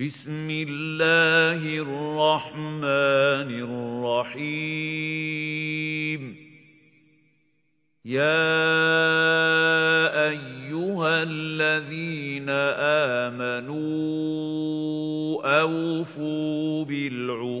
بسم الله الرحمن الرحيم. يا أيها الذين آمنوا أوفوا بالعقود.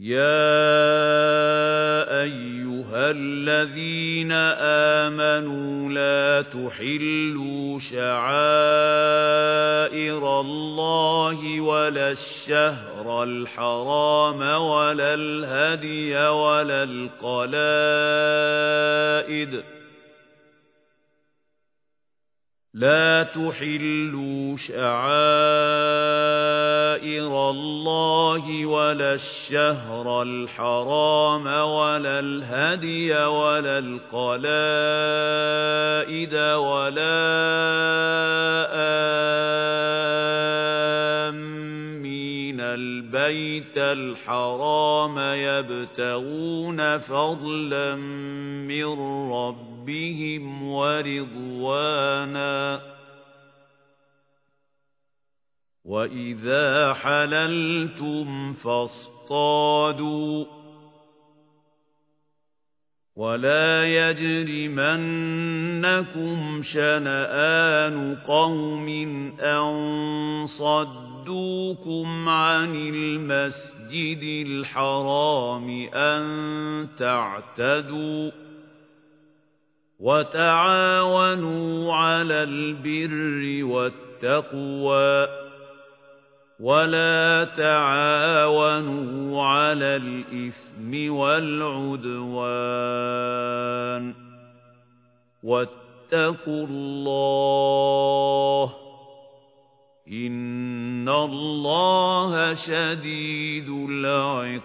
يا أيها الذين آمنوا لا تحلوا شعائر الله ولا الشهر الحرام ولا الهدي ولا القلائد لا تحلوا شعائر الله ولا الشهر الحرام ولا الهدي ولا القلائد ولا آمين البيت الحرام يبتغون فضلا من ربهم ورضوانا. وإذا حللتم فاصطادوا. ولا يجرمنكم شنآن قوم أن صدوكم عن المسجد الحرام أن تعتدوا وتعاونوا على البر والتقوى ولا تعاونوا على الإثم والعدوان واتقوا الله إن الله شديد العقاب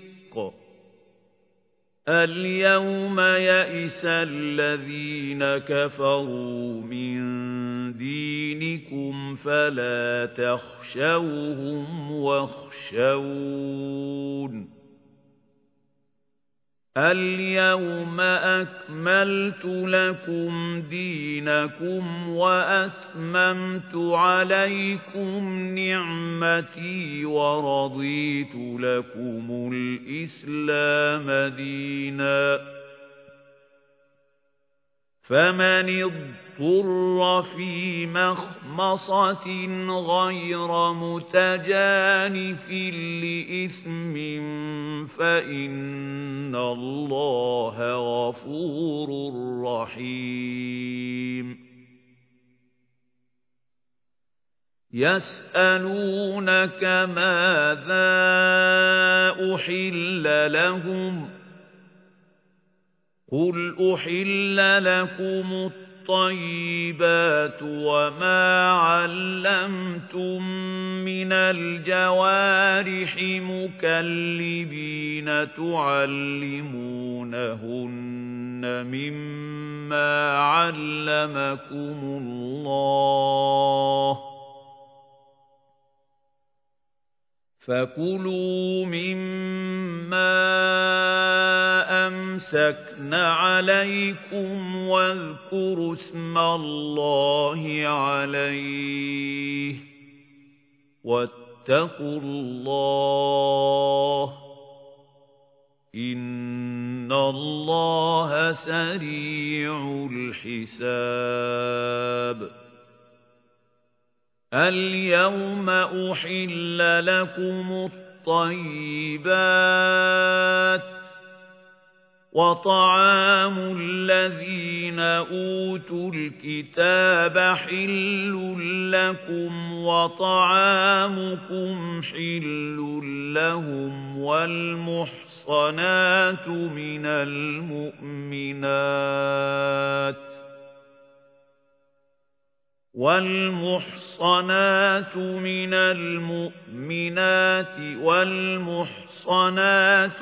اليوم يئس الذين كفروا من دينكم فلا تخشوهم واخشون. اليوم أكملت لكم دينكم وأثممت عليكم نعمتي ورضيت لكم الإسلام دينا. فمن اضطر في مخمصة غير متجانف لإثم فإن الله غفور رحيم. يسألونك ماذا أحل لهم؟ قل أحل لكم الطيبات وما علمتم من الجوارح مكلبين تعلمونهن مما علمكم الله فكلوا مما أمسكن عليكم واذكروا اسم الله عليه واتقوا الله إن الله سريع الحساب اليوم أحل لكم الطيبات وطعام الذين أوتوا الكتاب حل لكم وطعامكم حل لهم والمحصنات من المؤمنات والمحصنات من المؤمنات والمحصنات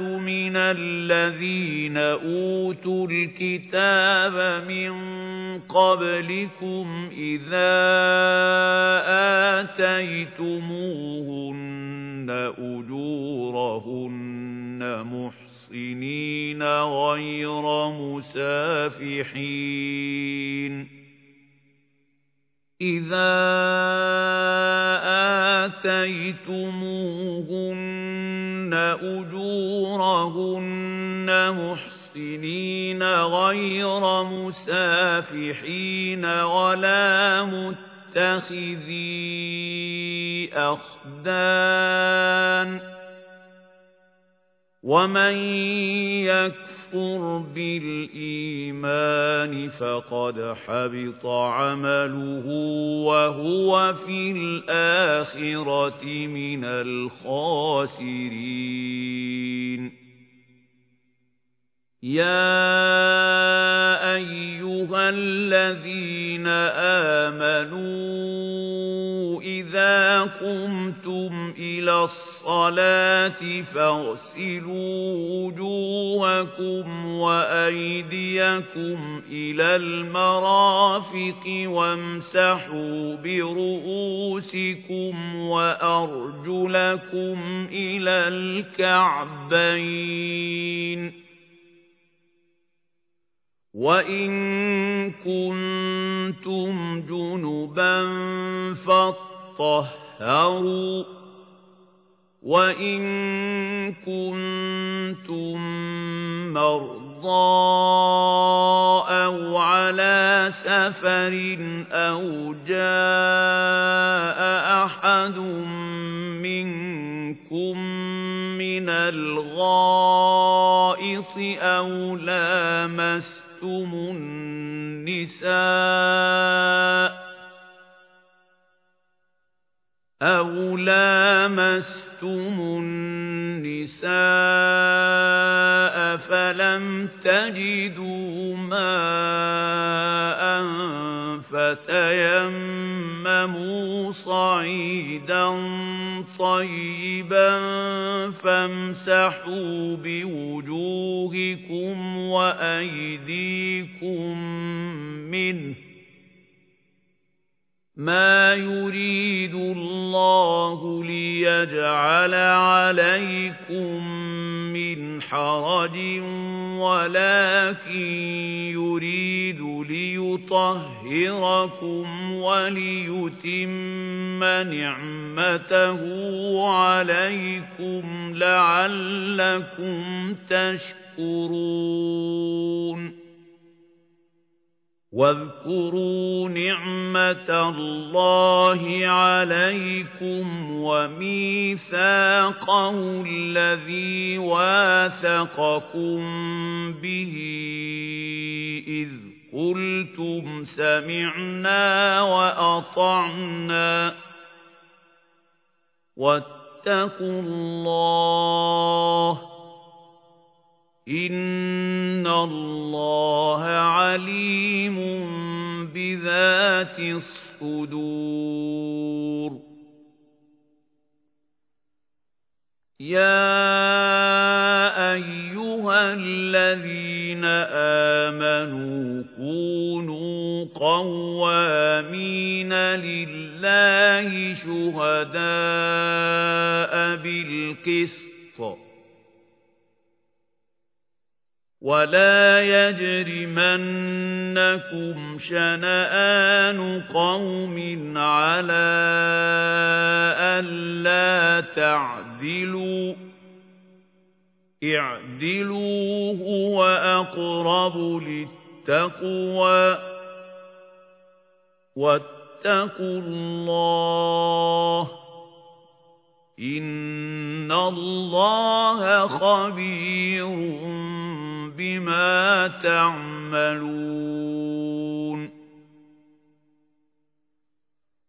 من الذين أوتوا الكتاب من قبلكم إذا آتيتموهن أجورهن محصنين غير مسافحين. إِذَا آتَيْتُمُوهُنَّ أُجُورَهُنَّ مُحْصِنِينَ غَيْرَ مُسَافِحِينَ وَلَا مُتَّخِذِي أَخْدَانٍ وَمَن يَكْفُرْ يكفر بالإيمان فقد حبط عمله وهو في الآخرة من الخاسرين. يا أيها الذين آمنوا إذا قمتم إلى الصلاة فاغسلوا وجوهكم وأيديكم إلى المرافق وامسحوا برؤوسكم وأرجلكم إلى الكعبين وَإِن كُنتُمْ جُنُبًا فَاطَّهَّرُوا وَإِن كُنتُم مَّرْضَىٰ أَوْ عَلَىٰ سَفَرٍ أَوْ جَاءَ أَحَدٌ مِّنكُم مِّنَ الْغَائِطِ أَوْ لَامَسْتُمُ لامستم النساء أو لامستم النساء فلم تجدوا ماء فتيمموا صعيدا طيبا فامسحوا بوجوهكم وأيديكم منه ما يريد الله ليجعل عليكم من حرج ولكن يريد ليطهركم وليتم نعمته عليكم لعلكم تشكرون. واذكروا نعمة الله عليكم وميثاقه الذي واثقكم به إذ قلتم سمعنا وأطعنا واتقوا الله إِنَّ اللَّهَ عَلِيمٌ بِذَاتِ الصُّدُورِ. يَا أَيُّهَا الَّذِينَ آمَنُوا كُونُوا قَوَّامِينَ لِلَّهِ شُهَدَاءَ بِالْقِسْطِ وَلَا يَجْرِمَنَّكُمْ شَنَآنُ قَوْمٍ عَلَىٰ أَلَّا تَعْدِلُوا ۚ اعْدِلُوا هُوَ أَقْرَبُ لِلتَّقْوَىٰ ۖ وَاتَّقُوا اللَّهَ ۚ إِنَّ اللَّهَ خَبِيرٌ بِمَا تَعْمَلُونَ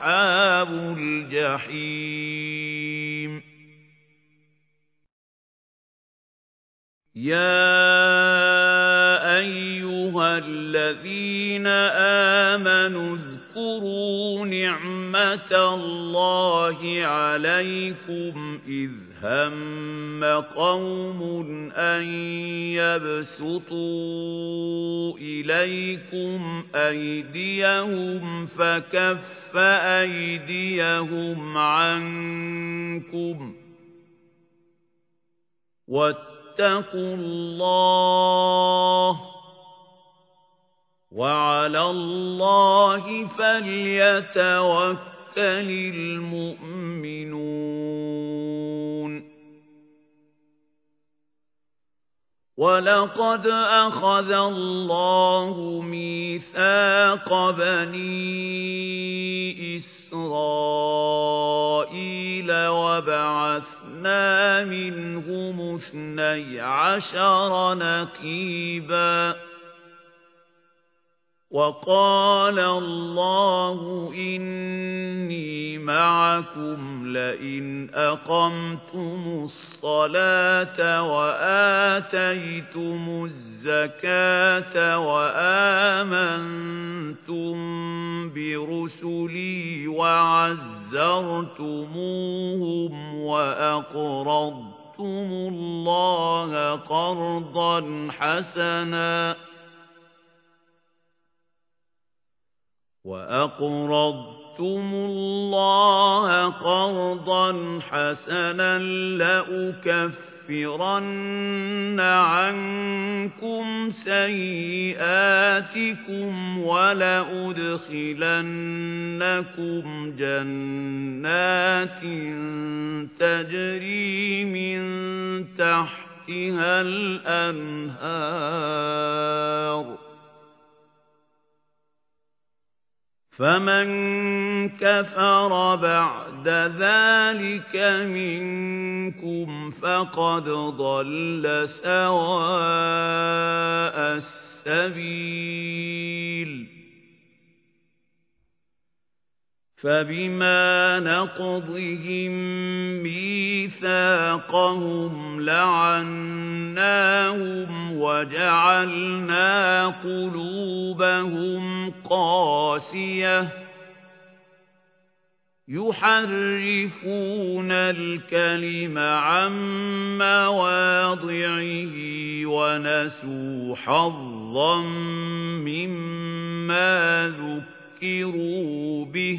أَصْحَابُ الْجَحِيمِ. يَا أَيُّهَا الَّذِينَ آمَنُوا اذْكُرُوا نِعْمَةَ اللَّهِ عَلَيْكُمْ إِذْ هَمَّ قَوْمٌ أَن يَبْسُطُوا إِلَيْكُمْ أَيْدِيَهُمْ فَكَفَّ أَيْدِيَهُمْ عَنكُمْ ۖ وَاتَّقُوا اللَّهَ ۚ وَعَلَى اللَّهِ فَلْيَتَوَكَّلِ الْمُؤْمِنُونَ وَلَقَدْ أَخَذَ اللَّهُ مِيثَاقَ بَنِي إِسْرَائِيلَ وَبَعَثْنَا مِنْهُمُ اثْنَيْ عَشَرَ نَقِيبًا ۖ وَقَالَ اللَّهُ إِنِّي مَعَكُمْ لَئِنْ أَقَمْتُمُ الصَّلَاةَ وَآتَيْتُمُ الزَّكَاةَ وَآمَنتُم بِرُسُلِي وَعَزَّرْتُمُوهُمْ وَأَقْرَضْتُمُ اللَّهَ قَرْضًا حَسَنًا وَأَقْرَضْتُمُ اللَّهَ قَرْضًا حَسَنًا لَّأُكَفِّرَنَّ عَنكُمْ سَيِّئَاتِكُمْ وَلَأُدْخِلَنَّكُمْ جَنَّاتٍ تَجْرِي مِن تَحْتِهَا الْأَنْهَارُ فَمَن كَفَرَ بَعْدَ ذَٰلِكَ مِنكُمْ فَقَدْ ضَلَّ سَوَاءَ السَّبِيلِ فَبِمَا نَقْضِهِم مِّيثَاقَهُمْ لَعَنَّاهُمْ وَجَعَلْنَا قُلُوبَهُمْ قَاسِيَةً. يُحَرِّفُونَ الْكَلِمَ عَن مَّوَاضِعِهِ وَنَسُوا حَظًّا مِّمَّا ذُكِّرُوا بِهِ.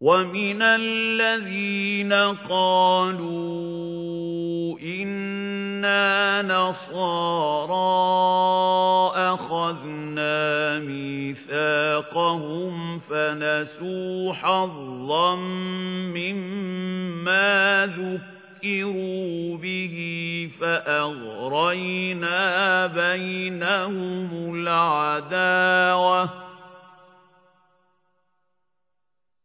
وَمِنَ الَّذِينَ قَالُوا إِنَّ إِنَّا نَصَارَىٰ أَخَذْنَا مِيثَاقَهُمْ فَنَسُوا حَظًّا مِّمَّا ذُكِّرُوا بِهِ فَأَغْرَيْنَا بَيْنَهُمُ الْعَدَاوَةَ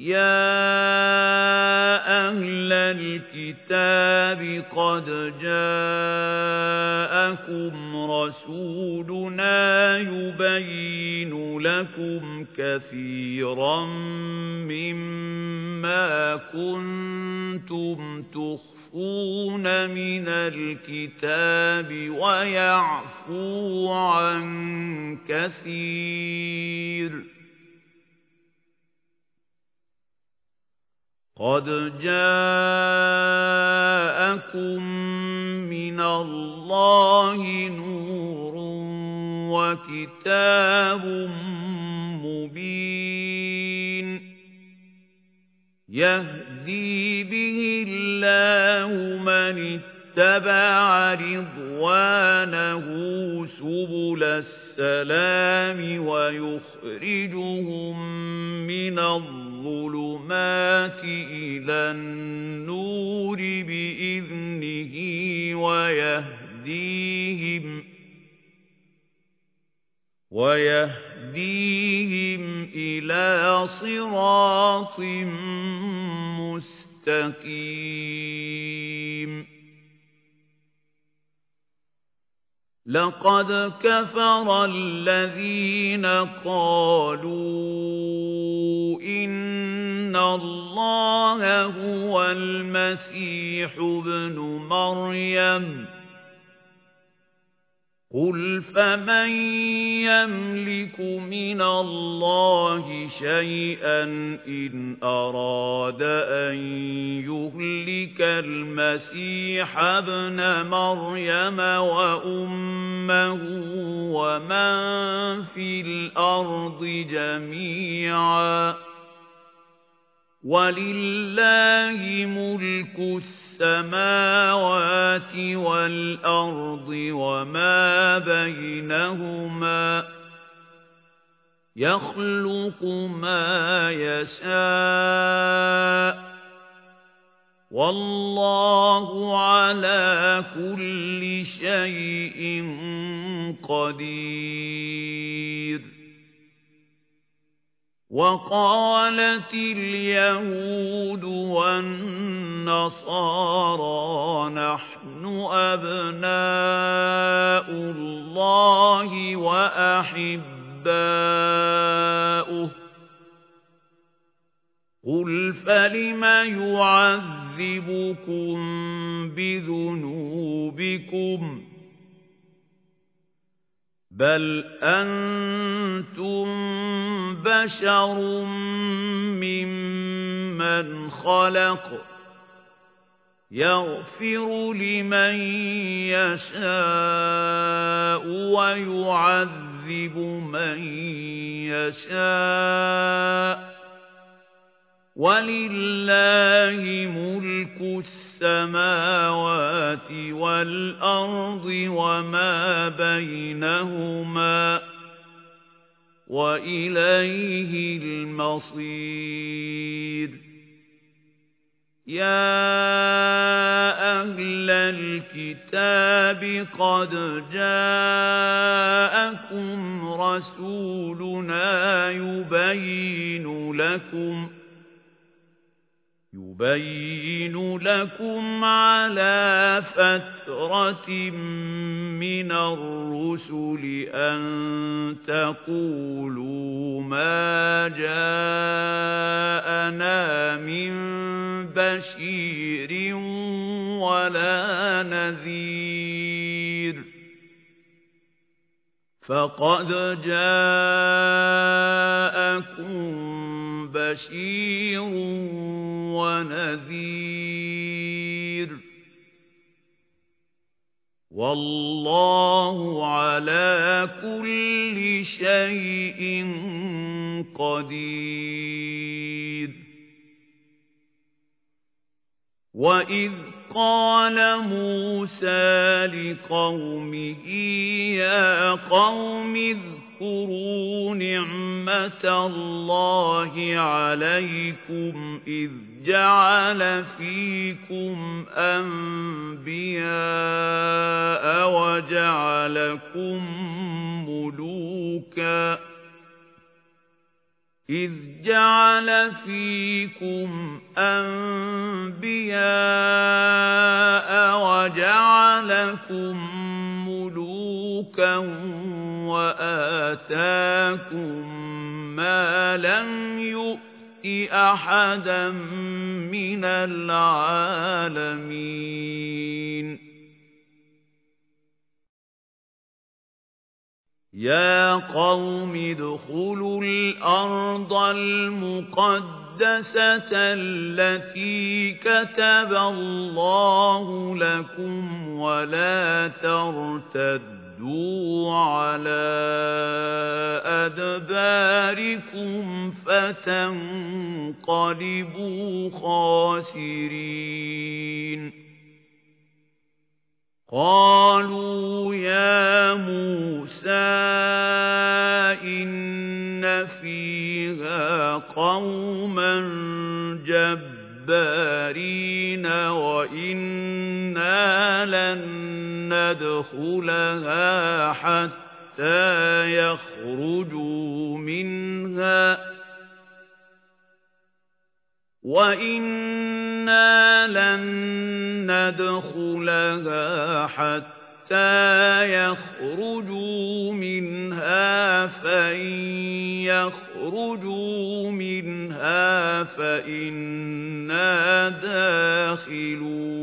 يَا أَهْلَ الْكِتَابِ قَدْ جَاءَكُمْ رَسُولُنَا يُبَيِّنُ لَكُمْ كَثِيرًا مِّمَّا كُنتُمْ تُخْفُونَ مِنَ الْكِتَابِ وَيَعْفُو عَن كَثِيرٍ قَدْ جَاءَكُم مِّنَ اللَّهِ نُورٌ وَكِتَابٌ مُّبِينٌ يَهْدِي بِهِ اللَّهُ مَنِ اتَّبَعَ رِضْوَانَهُ سُبُلَ السَّلَامِ وَيُخْرِجُهُم مِّنَ الظُّلُمَاتِ إِلَى النُّورِ بِإِذْنِهِ وَيَهْدِيهِمْ وَيَهْدِيهِمْ إِلَىٰ صِرَاطٍ مُّسْتَقِيمٍ لَقَدْ كَفَرَ الَّذِينَ قَالُوا إِنَّ اللَّهَ هُوَ الْمَسِيحُ ابْنُ مَرْيَمَ. قُلْ فَمَن يَمْلِكُ مِنَ اللَّهِ شَيْئًا إِنْ أَرَادَ أَن يُهْلِكَ الْمَسِيحَ ابْنَ مَرْيَمَ وَأُمَّهُ وَمَن فِي الْأَرْضِ جَمِيعًا وَلِلَّهِ مُلْكُ السَّمَاوَاتِ وَالْأَرْضِ وَمَا بَيْنَهُمَا ۚ يَخْلُقُ مَا يَشَاءُ ۚ وَاللَّهُ عَلَىٰ كُلِّ شَيْءٍ قَدِيرٌ وَقَالَتِ الْيَهُودُ وَالنَّصَارَىٰ نَحْنُ أَبْنَاءُ اللَّهِ وَأَحِبَّاؤُهُ ۚ. قُلْ فَلِمَ يُعَذِّبُكُم بِذُنُوبِكُمْ ۖ؟ بَلْ أَنتُم بَشَرٌ مِّمَّنْ خَلَقَ يَغْفِرُ لِمَن يَشَاءُ وَيُعَذِّبُ مَن يَشَاءُ وَلِلَّهِ مُلْكُ السَّمَاوَاتِ وَالْأَرْضِ وَمَا بَيْنَهُمَا ۚ وَإِلَيْهِ الْمَصِيرُ. يَا أَهْلَ الْكِتَابِ قَدْ جَاءَكُمْ رَسُولُنَا يُبَيِّنُ لَكُمْ يُبَيِّنُ لَكُمْ عَلَىٰ فَتْرَةٍ مِّنَ الرُّسُلِ أَن تَقُولُوا مَا جَاءَنَا مِن بَشِيرٍ وَلَا نَذِيرٍ. فقد جاءكم بشير ونذير والله على كل شيء قدير وإذ قال موسى لقومه يا قوم اذكروا نعمة الله عليكم إذ جعل فيكم أنبياء وجعلكم ملوكاً إذ جعل فيكم أنبياء وجعلكم ملوكا وآتاكم ما لم يؤت أحدا من العالمين. يا قوم ادخلوا الأرض المقدسة التي كتب الله لكم ولا ترتدوا على أدباركم فتنقلبوا خاسرين. قالوا يا موسى إن فيها قوما جبارين وإنا لن ندخلها حتى يخرجوا منها وإنا لن ندخلها حتى يخرجوا منها فإن يخرجوا منها فإنا داخلون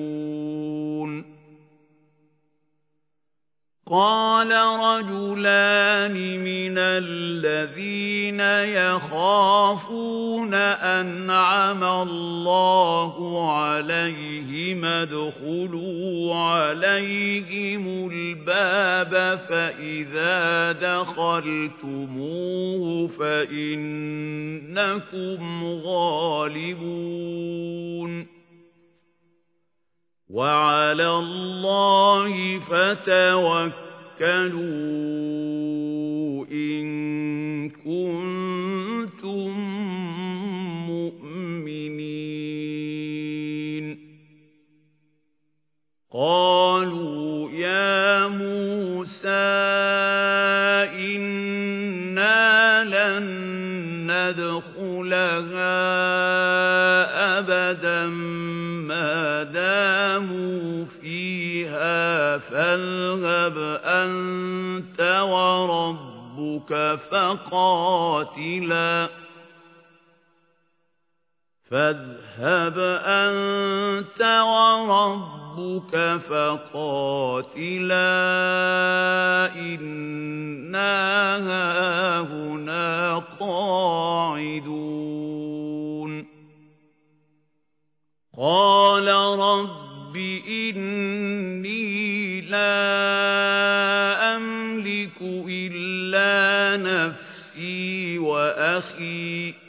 قال رجلان من الذين يخافون أنعم الله عليهم ادخلوا عليهم الباب فإذا دخلتموه فإنكم غالبون وعلى الله فتوكلوا إن كنتم مؤمنين. قالوا يا موسى إنا لن ندخلها أبدا ما داموا فيها فاذهب أنت وربك فقاتلا فاذهب أنت وربك فقاتلا إنا هاهنا قاعدون. قال رب إني لا أملك إلا نفسي وأخي.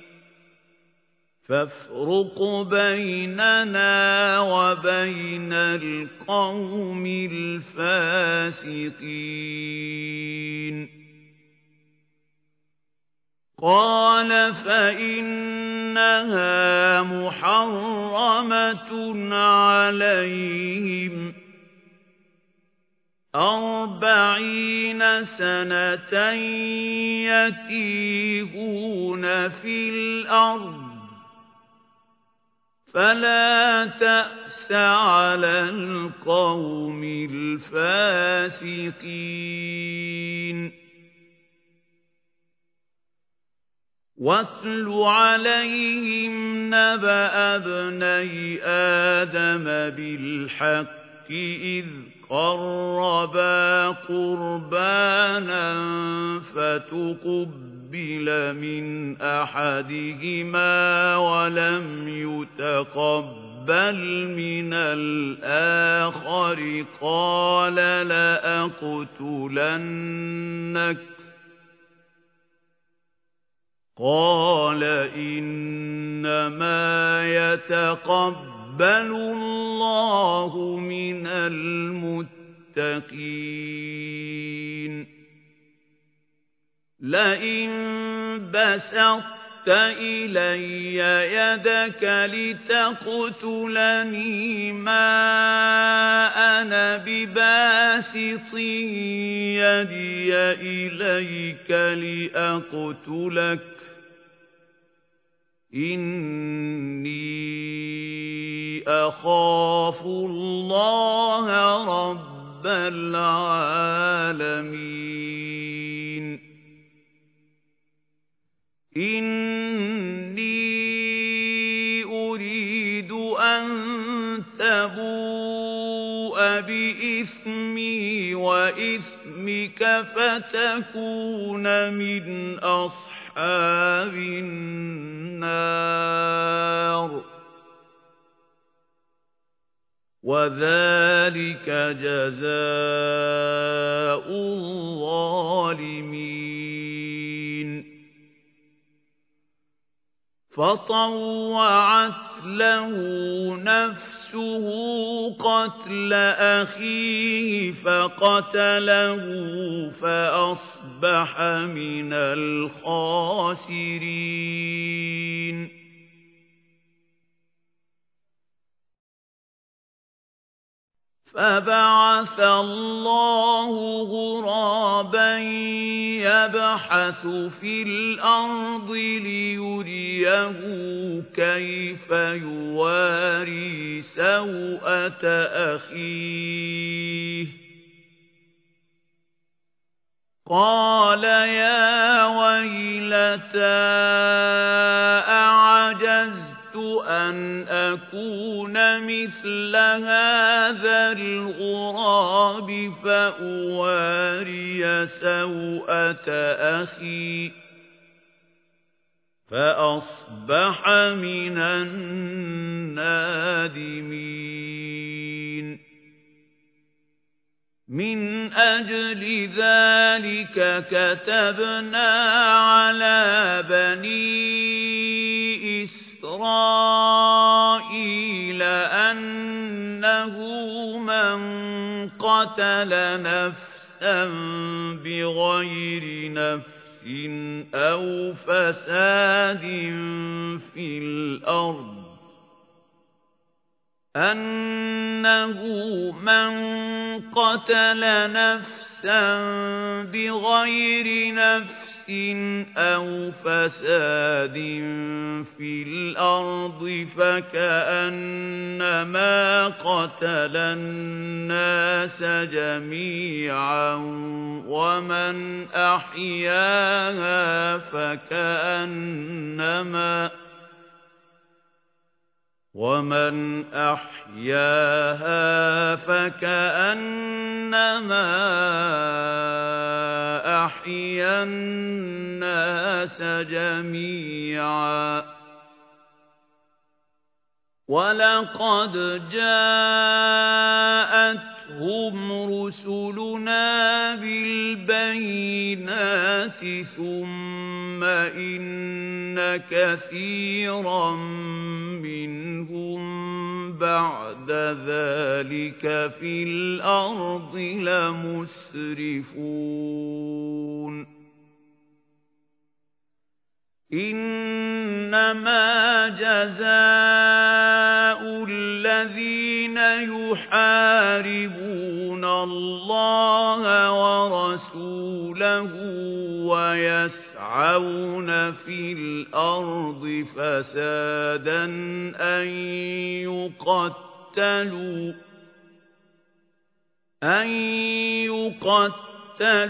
فافرق بيننا وبين القوم الفاسقين. قال فإنها محرمة عليهم. أربعين سنة يتيهون في الأرض. فلا تأس على القوم الفاسقين. واتل عليهم نبأ ابني آدم بالحق إِذْ قَرَّبَا قُرْبَانًا فَتُقُبِّلَ مِنْ أَحَدِهِمَا وَلَمْ يُتَقَبَّلْ مِنَ الْآخَرِ. قَالَ لَأَقْتُلَنَّكَ. قَالَ إِنَّمَا يَتَقَبَّلُ اللَّهُ مِنَ الْمُتَّقِينَ. لَئِن بَسَطتَ إِلَيَّ يَدَكَ لِتَقْتُلَنِي مَا أَنَا بِبَاسِطٍ يَدِيَ إِلَيْكَ لِأَقْتُلَكَ إِنِّي أَخَافُ اللَّهَ رَبَّ الْعَالَمِينَ إِنِّي أُرِيدُ أَن تَبُوءَ بِإِثْمِي وَإِثْمِكَ فَتَكُونَ مِنْ أَصْحَابِ النَّارِ وَذَلِكَ جَزَاءُ الظَّالِمِينَ فَطَوَّعَتْ لَهُ نَفْسُهُ قَتْلَ أَخِيهِ فَقَتَلَهُ فَأَصْبَحَ مِنَ الْخَاسِرِينَ. فَبَعَثَ اللَّهُ غُرَابًا يَبْحَثُ فِي الْأَرْضِ لِيُرِيَهُ كَيْفَ يُوَارِي سَوْءَةَ أَخِيهِ. قَالَ يَا وَيْلَتَا أَعَجَزْتُ أَنْ أَكُونَ مِثْلَ هَذَا الْغُرَابِ فَأُوَارِيَ سَوْءَةَ أَخِي فَأَصْبَحَ مِنَ النَّادِمِينَ. مِنْ أَجْلِ ذَلِكَ كَتَبْنَا عَلَى بَنِي إِسْرَائِيلَ أَنَّهُ مَنْ قَتَلَ نَفْسًا بِغَيْرِ نَفْسٍ أَوْ فَسَادٍ فِي الْأَرْضِ. أَنَّهُ مَنْ قَتَلَ نَفْسًا بِغَيْرِ نَفْسٍ أَوْ فَسَادٍ فِي الْأَرْضِ فَكَأَنَّمَا قَتَلَ النَّاسَ جَمِيعًا وَمَنْ أَحْيَاهَا فَكَأَنَّمَا وَمَنْ أَحْيَاهَا فَكَأَنَّمَا أَحْيَا النَّاسَ جَمِيعًا وَلَقَدْ جَاءَتْهُمْ رُسُلُنَا بِالْبَيِّنَاتِ ثُمَّ إِنَّ كَثِيرًا مِّنْهُم بَعْدَ ذَلِكَ فِي الْأَرْضِ لَمُسْرِفُونَ. إِنَّمَا جَزَاءُ الَّذِينَ يُحَارِبُونَ اللَّهَ وَرَسُولَهُ وَيَسْعَوْنَ فِي الْأَرْضِ فَسَادًا أَن يُقَتَّلُوا أَن يُقَتَّلُوا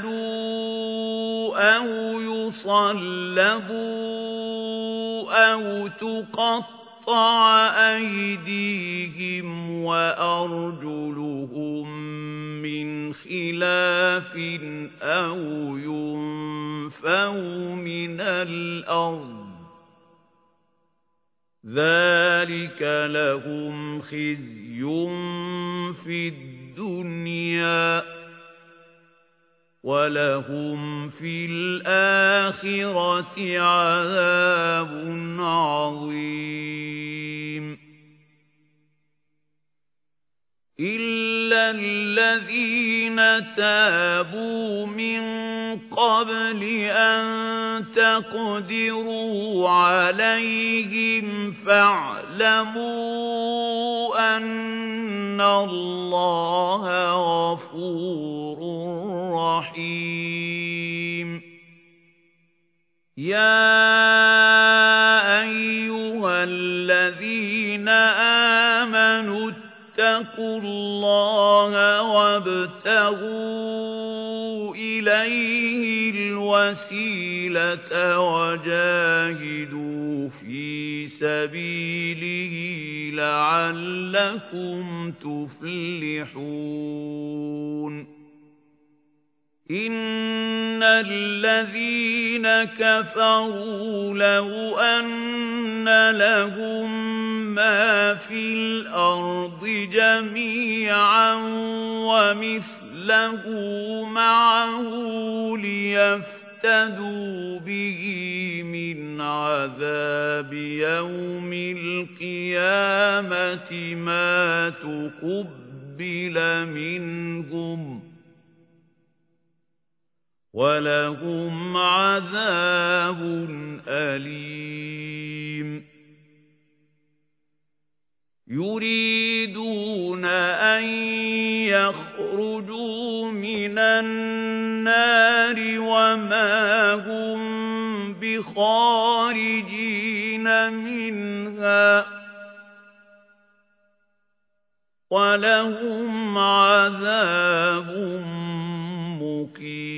أَوْ يُصَلَّبُوا أَوْ تُقَطَّعَ أَيْدِيهِمْ وَأَرْجُلُهُم مِّنْ خِلَافٍ أَوْ يُنفَوْا مِنَ الْأَرْضِ ۚ. ذَٰلِكَ لَهُمْ خِزْيٌ فِي الدُّنْيَا ۖ. وَلَهُمْ فِي الْآخِرَةِ عَذَابٌ عَظِيمٌ إِلَّا الَّذِينَ تَابُوا مِن قَبْلِ أَن تَقْدِرُوا عَلَيْهِمْ فَاعْلَمُوا أَنَّ اللَّهَ غَفُورٌ رَّحِيمٌ يَا أَيُّهَا الَّذِينَ آمَنُوا اتَّقُوا اللَّهَ وَابْتَغُوا إِلَيْهِ الْوَسِيلَةَ وَجَاهِدُوا فِي سَبِيلِهِ لَعَلَّكُمْ تُفْلِحُونَ. إِنَّ الَّذِينَ كَفَرُوا لَوْ أَنَّ لَهُم مَّا فِي الْأَرْضِ جَمِيعًا وَمِثْلَهُ مَعَهُ لِيَفْتَدُوا بِهِ مِنْ عَذَابِ يَوْمِ الْقِيَامَةِ مَا تُقُبِّلَ مِنْهُمْ ۖ وَلَهُمْ عَذَابٌ أَلِيمٌ. يُرِيدُونَ أَن يَخْرُجُوا مِنَ النَّارِ وَمَا هُم بِخَارِجِينَ مِنْهَا ۖ. وَلَهُمْ عَذَابٌ مُّقِيمٌ.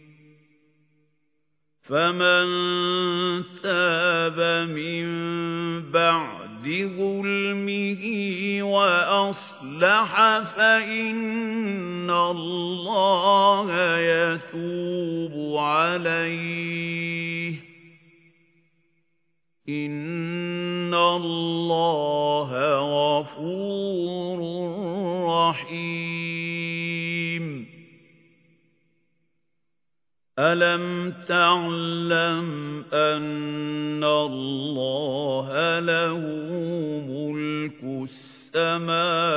فَمَن تَابَ مِن بَعْدِ ظُلْمِهِ وَأَصْلَحَ فَإِنَّ اللَّهَ يَتُوبُ عَلَيْهِ ۗ إِنَّ اللَّهَ غَفُورٌ رَّحِيمٌ أَلَمْ تَعْلَمْ أَنَّ اللَّهَ لَهُ مُلْكُ السَّمَاوَاتِ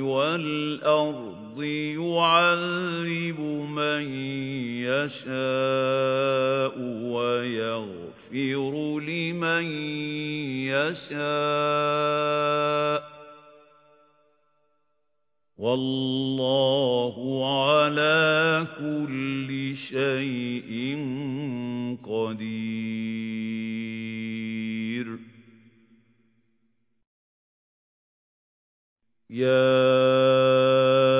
وَالْأَرْضِ يُعَذِّبُ مَن يَشَاءُ وَيَغْفِرُ لِمَن يَشَاءُ ۗ وَاللَّهُ عَلَىٰ كُلِّ شَيْءٍ قَدِيرٌ. يَا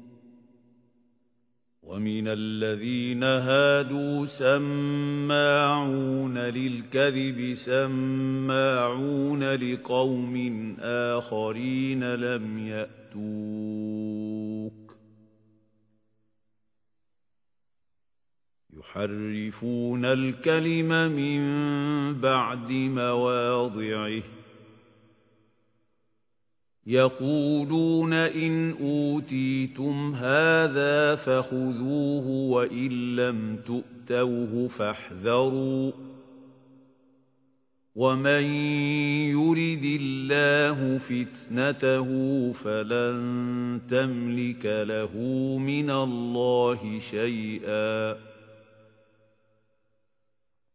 وَمِنَ الَّذِينَ هَادُوا سَمَّاعُونَ لِلْكَذِبِ سَمَّاعُونَ لِقَوْمٍ آخَرِينَ لَمْ يَأْتُوكَ ۖ. يُحَرِّفُونَ الْكَلِمَ مِن بَعْدِ مَوَاضِعِهِ ۖ. يقولون إن أوتيتم هذا فخذوه وإن لم تؤتوه فاحذروا ومن يرد الله فتنته فلن تملك له من الله شيئا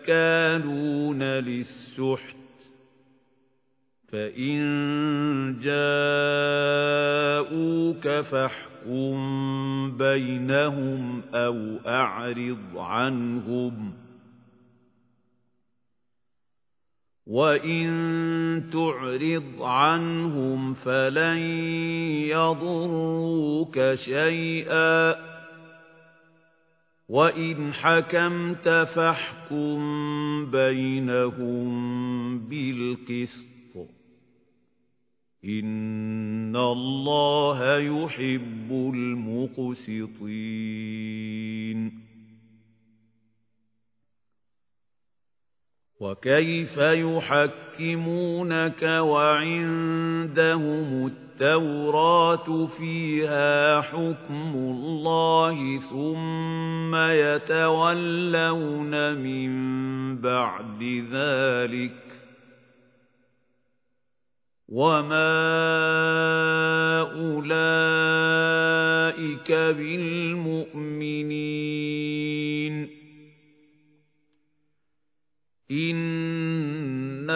أكالون للسحت فإن جاءوك فاحكم بينهم أو أعرض عنهم وَإِن تُعْرِضْ عَنْهُمْ فَلَن يَضُرُّوكَ شَيْئًا وَإِنْ حَكَمْتَ فَاحْكُم بَيْنَهُم بِالْقِسْطِ ۚ إِنَّ اللَّهَ يُحِبُّ الْمُقْسِطِينَ وكيف يحكمونك وعندهم التوراة فيها حكم الله ثم يتولون من بعد ذلك وما أولئك بالمؤمنين إِنَّا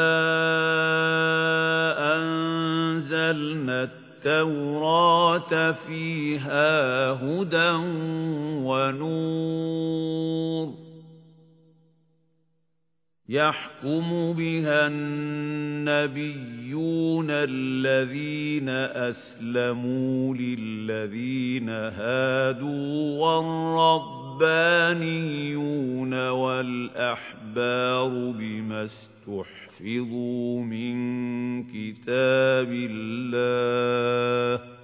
أَنزَلْنَا التَّوْرَاةَ فِيهَا هُدًى وَنُورٌ يَحْكُمُ بِهَا النَّبِيُّونَ الَّذِينَ أَسْلَمُوا لِلَّذِينَ هَادُوا وَالرَّبَّانِيُّونَ وَالْأَحْبَارُ بِمَا اسْتُحْفِظُوا مِن كِتَابِ اللَّهِ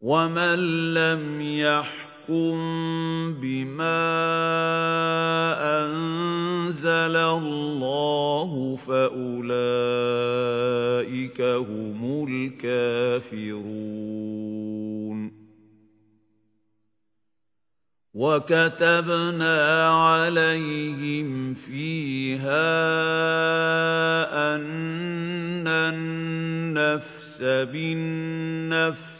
وَمَن لَّمْ يَحْكُم بِمَا أَنزَلَ اللَّهُ فَأُولَٰئِكَ هُمُ الْكَافِرُونَ وَكَتَبْنَا عَلَيْهِمْ فِيهَا أَنَّ النَّفْسَ بِالنَّفْسِ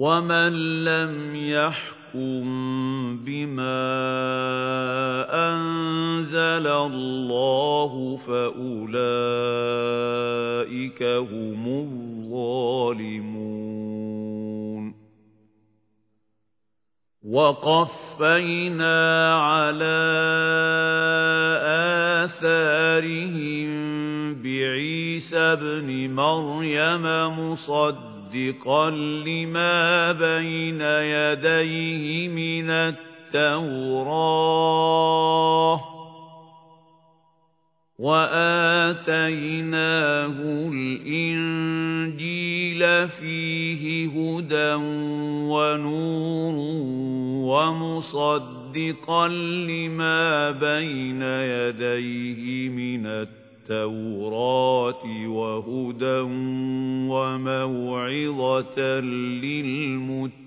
وَمَن لَّمْ يَحْكُم بِمَا أَنزَلَ اللَّهُ فَأُولَٰئِكَ هُمُ الظَّالِمُونَ وَقَفَّيْنَا عَلَىٰ آثَارِهِم بِعِيسَى ابْنِ مَرْيَمَ مُصَدِّقًا مصدقا لما بين يديه من التوراة وآتيناه الإنجيل فِيهِ هُدًى وَنُورٌ وَمُصَدِّقًا لِّمَا بَيْنَ يَدَيْهِ مِنَ التَّوْرَاةِ وَهُدًى وَمَوْعِظَةً لِّلْمُتَّقِينَ.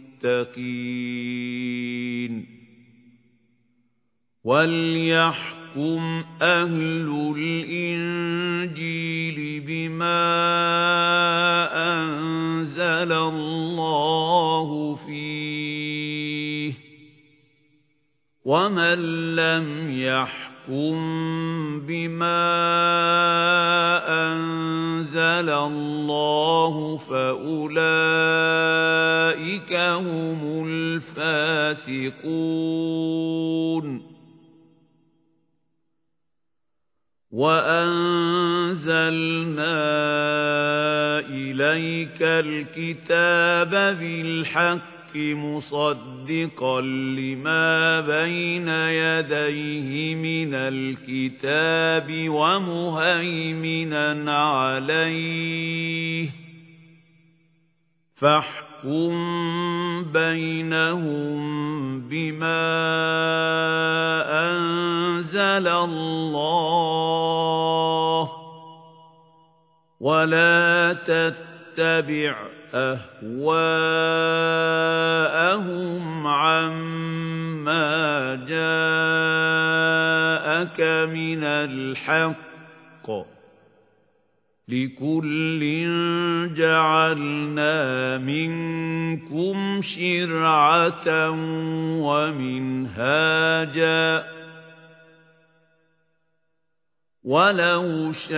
وَلْيَحْكُمْ أَهْلُ الْإِنجِيلِ بِمَا أَنزَلَ اللَّهُ فِيهِ ۚ وَمَن لَّمْ يَحْكُم بِمَا أَنزَلَ اللَّهُ فَأُولَٰئِكَ هُمُ الْفَاسِقُونَ وَأَنزَلْنَا إِلَيْكَ الْكِتَابَ بِالْحَقِّ مُصَدِّقًا لِّمَا بَيْنَ يَدَيْهِ مِنَ الْكِتَابِ وَمُهَيْمِنًا عَلَيْهِ ۖ. فَاحْكُم بَيْنَهُم بِمَا أَنزَلَ اللَّهُ ۖ. وَلَا تَتَّبِعْ أَهْوَاءَهُمْ عَمَّا جَاءَكَ مِنَ الْحَقِّ ۚ لِكُلٍّ جَعَلْنَا مِنكُمْ شِرْعَةً وَمِنْهَاجًا ۚ وَلَوْ شَاءَ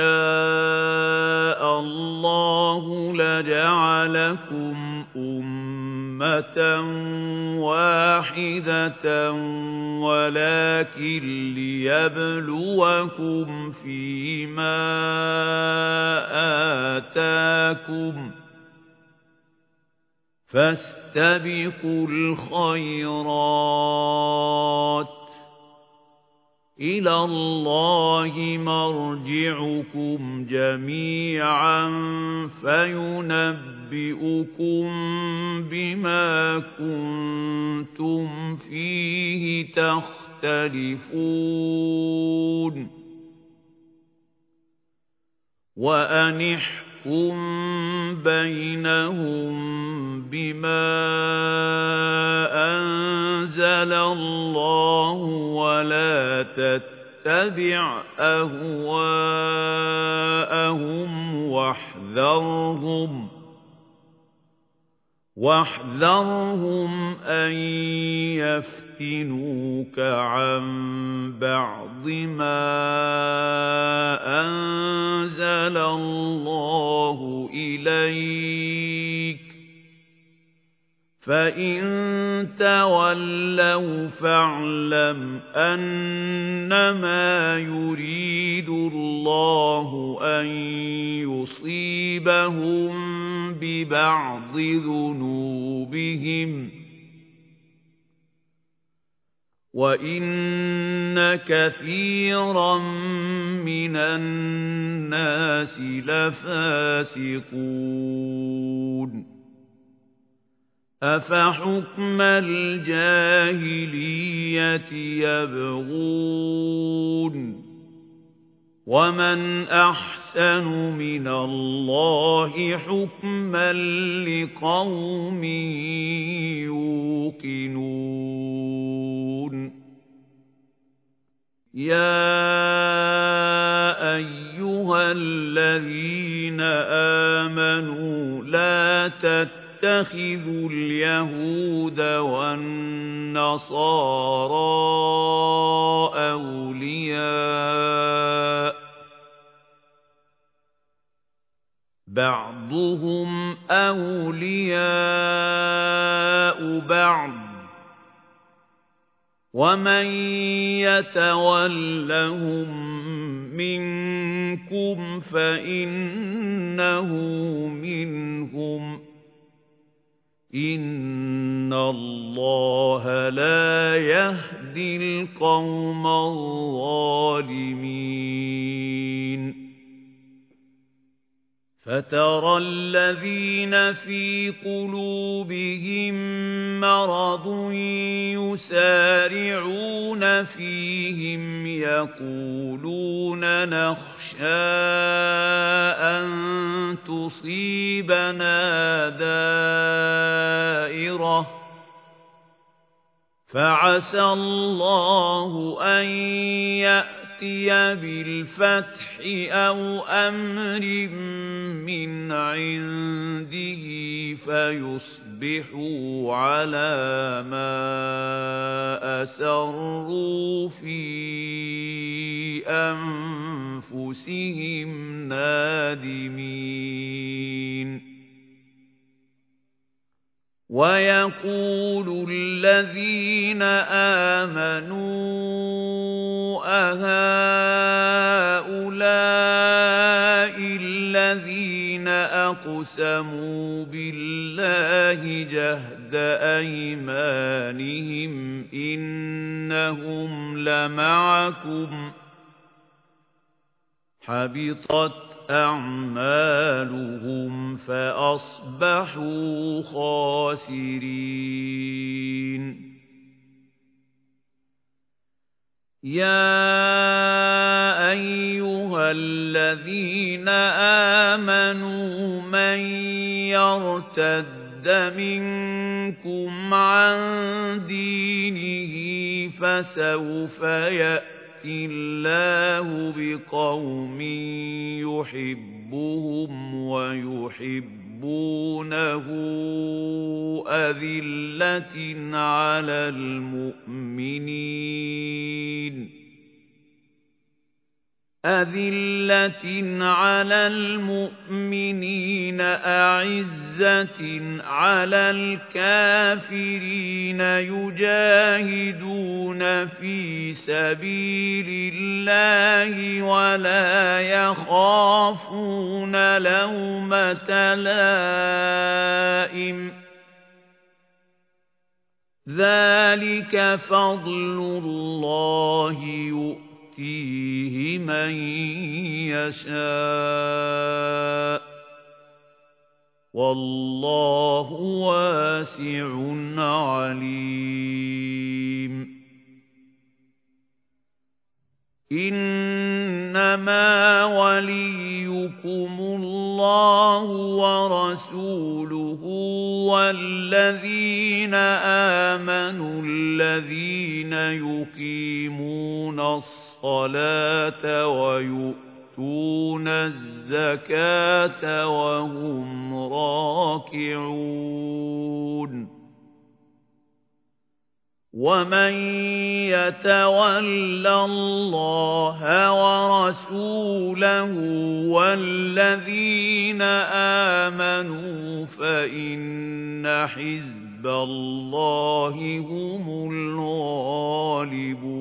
اللَّهُ لَجَعَلَكُمْ أُمَّةً وَاحِدَةً وَلَٰكِن لِّيَبْلُوَكُمْ فِي مَا آتَاكُمْ ۖ فَاسْتَبِقُوا الْخَيْرَاتِ ۚ إِلَى اللَّهِ مَرْجِعُكُمْ جَمِيعًا فَيُنَبِّئُكُم بِمَا كُنتُمْ فِيهِ تَخْتَلِفُونَ. وَأَنِ احْكُم بَيْنَهُم بِمَا أَنزَلَ اللَّهُ وَلَا تَتَّبِعْ أَهْوَاءَهُمْ وَاحْذَرْهُمْ أَن يَفْتِنُوكَ عَن بَعْضِ مَا أَنزَلَ اللَّهُ إِلَيْكَ ۖ فَإِن تَوَلَّوْا فَاعْلَمْ أَنَّمَا يُرِيدُ اللَّهُ أَن يُصِيبَهُم بِبَعْضِ ذُنُوبِهِمْ ۗ وَإِنَّ كَثِيرًا مِّنَ النَّاسِ لَفَاسِقُونَ أَفَحُكْمَ الْجَاهِلِيَّةِ يَبْغُونَ ۚ وَمَنْ أَحْسَنُ مِنَ اللَّهِ حُكْمًا لِّقَوْمٍ يُوقِنُونَ يَا أَيُّهَا الَّذِينَ آمَنُوا لَا تَتَّخِذُوا تَتَّخِذُوا الْيَهُودَ وَالنَّصَارَىٰ أَوْلِيَاءَ ۘ. بَعْضُهُمْ أَوْلِيَاءُ بَعْضٍ ۚ. وَمَن يَتَوَلَّهُم مِّنكُمْ فَإِنَّهُ مِنْهُمْ ۗ. إِنَّ اللَّهَ لَا يَهْدِي الْقَوْمَ الظَّالِمِينَ فترى الذين في قلوبهم مرض يسارعون فيهم يقولون نخشى أن تصيبنا دائرة فعسى الله أن يأتي يأتي بالفتح أو أمر من عنده فيصبحوا على ما أسروا في أنفسهم نادمين ويقول الذين آمنوا أهؤلاء الذين أقسموا بالله جهد أيمانهم إنهم لمعكم حبطت أعمالهم فأصبحوا خاسرين. يا أيها الذين آمنوا من يرتد منكم عن دينه فسوف يأتي. الله بقوم يحبهم ويحبونه أذلة على المؤمنين. أذلة على المؤمنين أعزة على الكافرين يجاهدون في سبيل الله ولا يخافون لومة لائم. ذلك فضل الله يؤمن. يؤتيه من يشاء. والله واسع عليم. إنما وليكم الله ورسوله والذين آمنوا الذين يقيمون الصلاة الصلاة ويؤتون الزكاة وهم راكعون. ومن يتول الله ورسوله والذين آمنوا فإن حزب الله هم الغالبون.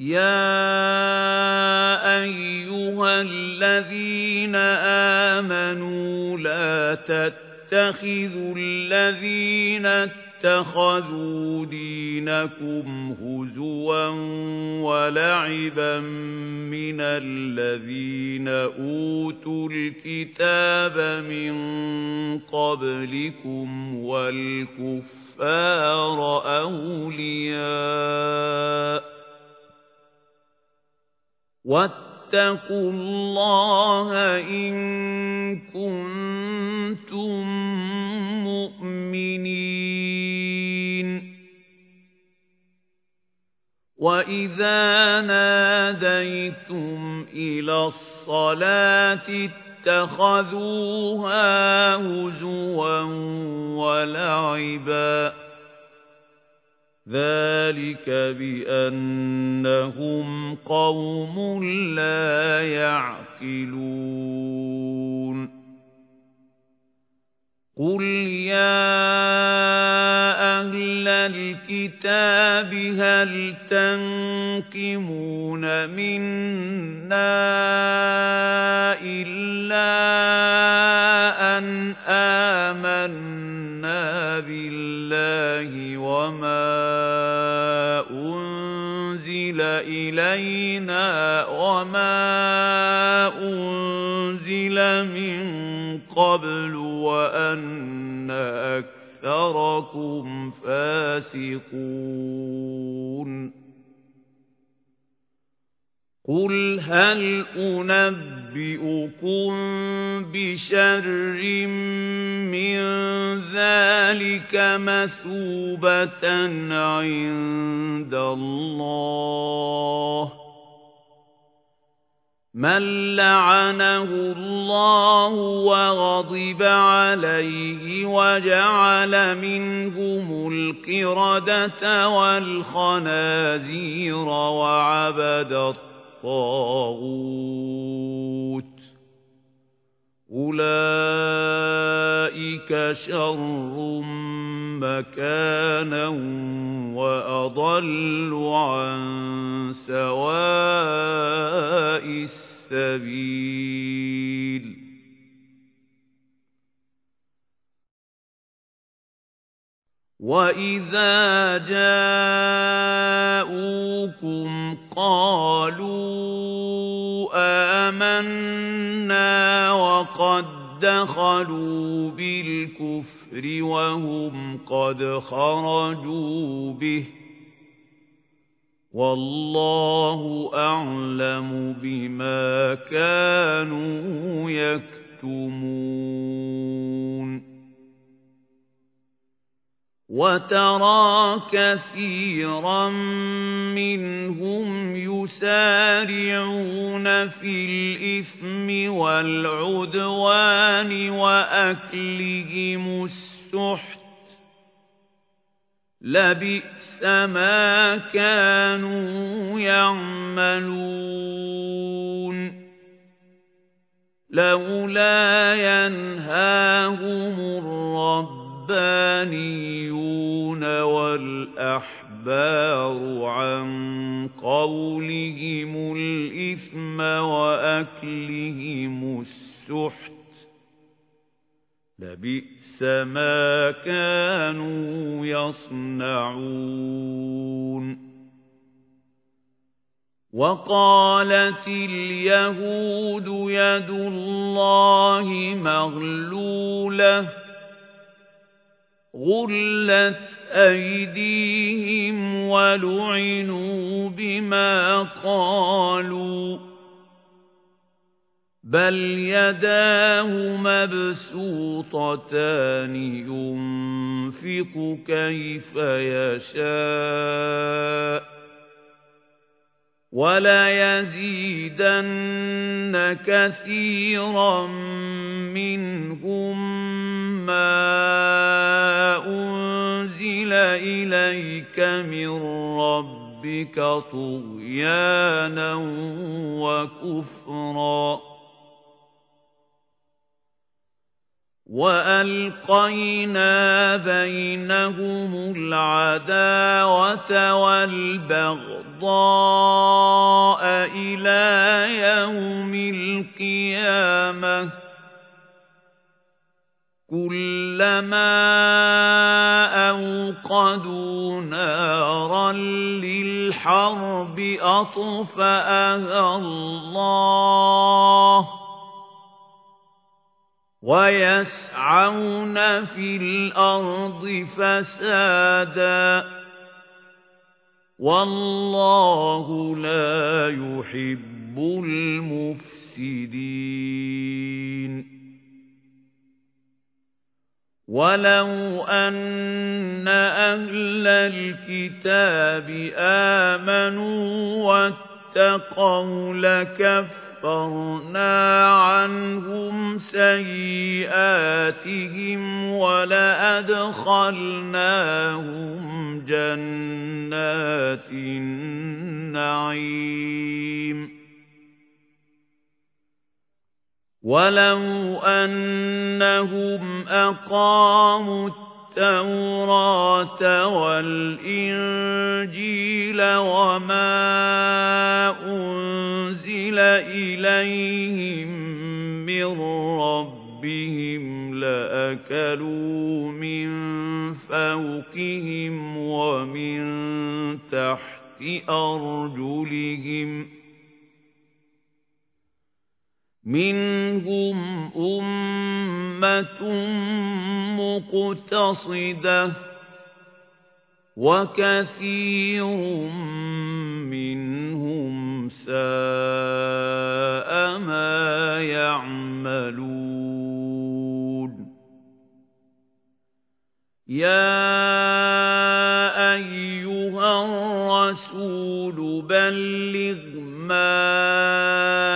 يا أيها الذين آمنوا لا تتخذوا الذين اتخذوا دينكم هزوا ولعبا من الذين أوتوا الكتاب من قبلكم والكفار أولياء واتقوا الله إن كنتم مؤمنين. وإذا ناديتم إلى الصلاة اتخذوها هزوا ولعبا. ذلك بأنهم قوم لا يعقلون قل يا أهل الكتاب هل تنقمون منا إلا أن آمنا بالله وما إِلَيْنَا وَمَا أُنْزِلَ مِنْ قَبْلُ وَأَنَّ أَكْثَرَكُمْ فَاسِقُونَ قُلْ هَلْ أُنَبِّئُكُم بِشَرٍّ مِّن ذَلِكَ مَثُوبَةً عِندَ اللَّهِ. مَن لَّعَنَهُ اللَّهُ وَغَضِبَ عَلَيْهِ وَجَعَلَ مِنْهُمُ الْقِرَدَةَ وَالْخَنَازِيرَ وَعَبَدَ الطَّاغُوتَ أُولَئِكَ شَرٌّ مَّكَانًا وَأَضَلُّ عَن سَوَاءِ السَّبِيلِ. وَإِذَا جَاءُوكُمْ قَالُوا آمَنَّا وَقَدْ دَخَلُوا بِالْكُفْرِ وَهُمْ قَدْ خَرَجُوا بِهِ ۚ وَاللَّهُ أَعْلَمُ بِمَا كَانُوا يَكْتُمُونَ وَتَرَىٰ كَثِيرًا مِّنْهُمْ يُسَارِعُونَ فِي الْإِثْمِ وَالْعُدْوَانِ وَأَكْلِهِمُ السُّحْتَ ۚ. لَبِئْسَ مَا كَانُوا يَعْمَلُونَ. لَوْلَا يَنْهَاهُمُ الرَّبُّ الرَّبَّانِيُّونَ وَالْأَحْبَارُ عَن قَوْلِهِمُ الْإِثْمَ وَأَكْلِهِمُ السُّحْتَ ۚ لَبِئْسَ مَا كَانُوا يَصْنَعُونَ وَقَالَتِ الْيَهُودُ يَدُ اللَّهِ مَغْلُولَةٌ غُلَّتْ أَيْدِيهِمْ وَلُعِنُوا بِمَا قَالُوا ۘ بَلْ يَدَاهُ مَبْسُوطَتَانِ يُنفِقُ كَيْفَ يَشَاءُ ۚ وَلَيَزِيدَنَّ كَثِيرًا مِّنْهُم مَّا أُنزِلَ إِلَيْكَ مِن رَّبِّكَ طُغْيَانًا وَكُفْرًا وَأَلْقَيْنَا بَيْنَهُمُ الْعَدَاوَةَ وَالْبَغْضَاءَ إِلَىٰ يَوْمِ الْقِيَامَةِ كُلَّمَا أَوْقَدُوا نَارًا لِّلْحَرْبِ أَطْفَأَهَا اللَّهُ ۚ وَيَسْعَوْنَ فِي الْأَرْضِ فَسَادًا ۚ وَاللَّهُ لَا يُحِبُّ الْمُفْسِدِينَ وَلَوْ أَنَّ أَهْلَ الْكِتَابِ آمَنُوا وَاتَّقَوْا لَكَفَّرْنَا عَنْهُمْ سَيِّئَاتِهِمْ وَلَأَدْخَلْنَاهُمْ جَنَّاتِ النَّعِيمِ وَلَوْ أَنَّهُمْ أَقَامُوا التَّوْرَاةَ وَالْإِنجِيلَ وَمَا أُنزِلَ إِلَيْهِم مِّن رَّبِّهِمْ لَأَكَلُوا مِن فَوْقِهِمْ وَمِن تَحْتِ أرجلهم منهم أمة مقتصدة وكثير منهم ساء ما يعملون. يا أيها الرسول بلغ ما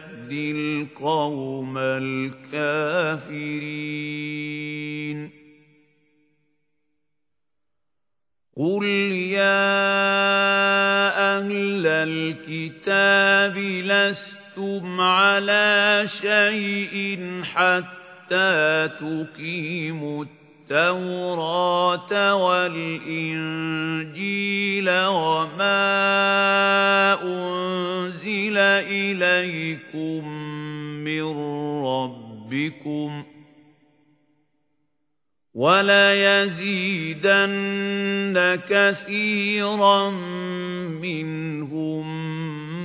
القوم الكافرين. قل يا أهل الكتاب لستم على شيء حتى تقيموا التوراة والإنجيل وما أنزل إليكم من ربكم وليزيدن كثيرا منهم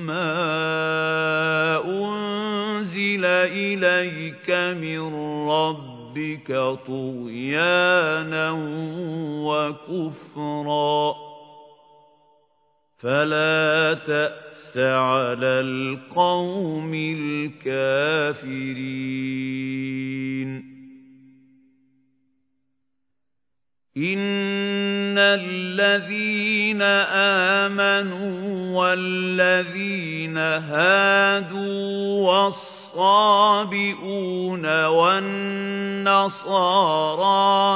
ما أنزل إليك من ربك طغيانا وكفرا. فلا تأس على القوم الكافرين. إن الذين آمنوا والذين هادوا والصابئون والنصارى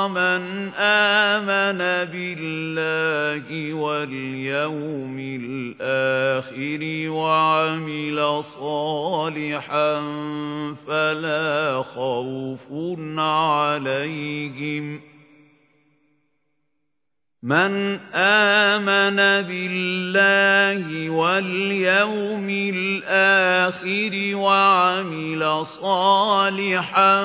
من آمن بالله واليوم الآخر وعمل صالحا فلا خوف عليهم ۖ من آمن بالله واليوم الآخر وعمل صالحا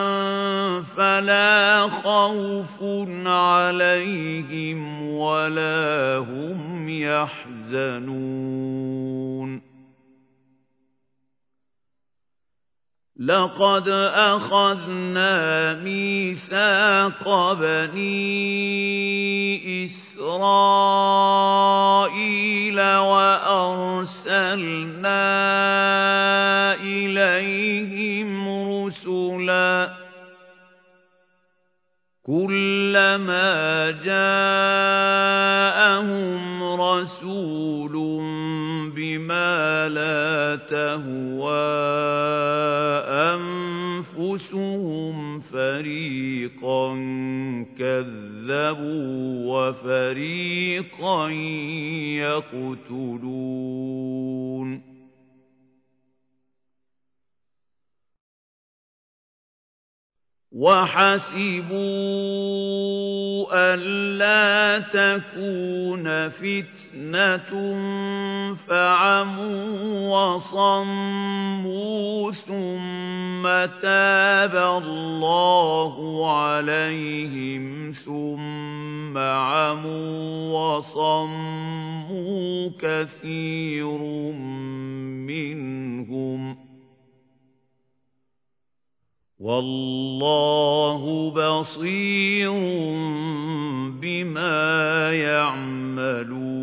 فلا خوف عليهم ولا هم يحزنون لقد أخذنا ميثاق بني إسرائيل وأرسلنا إليهم رسلا كلما جاءهم رسول بما لا تهوى أنفسهم فريقا كذبوا وفريقا يقتلون. وحسبوا ألا تكون فتنة فعموا وصموا ثم تاب الله عليهم ثم عموا وصموا كثير منهم والله بصير بما يعملون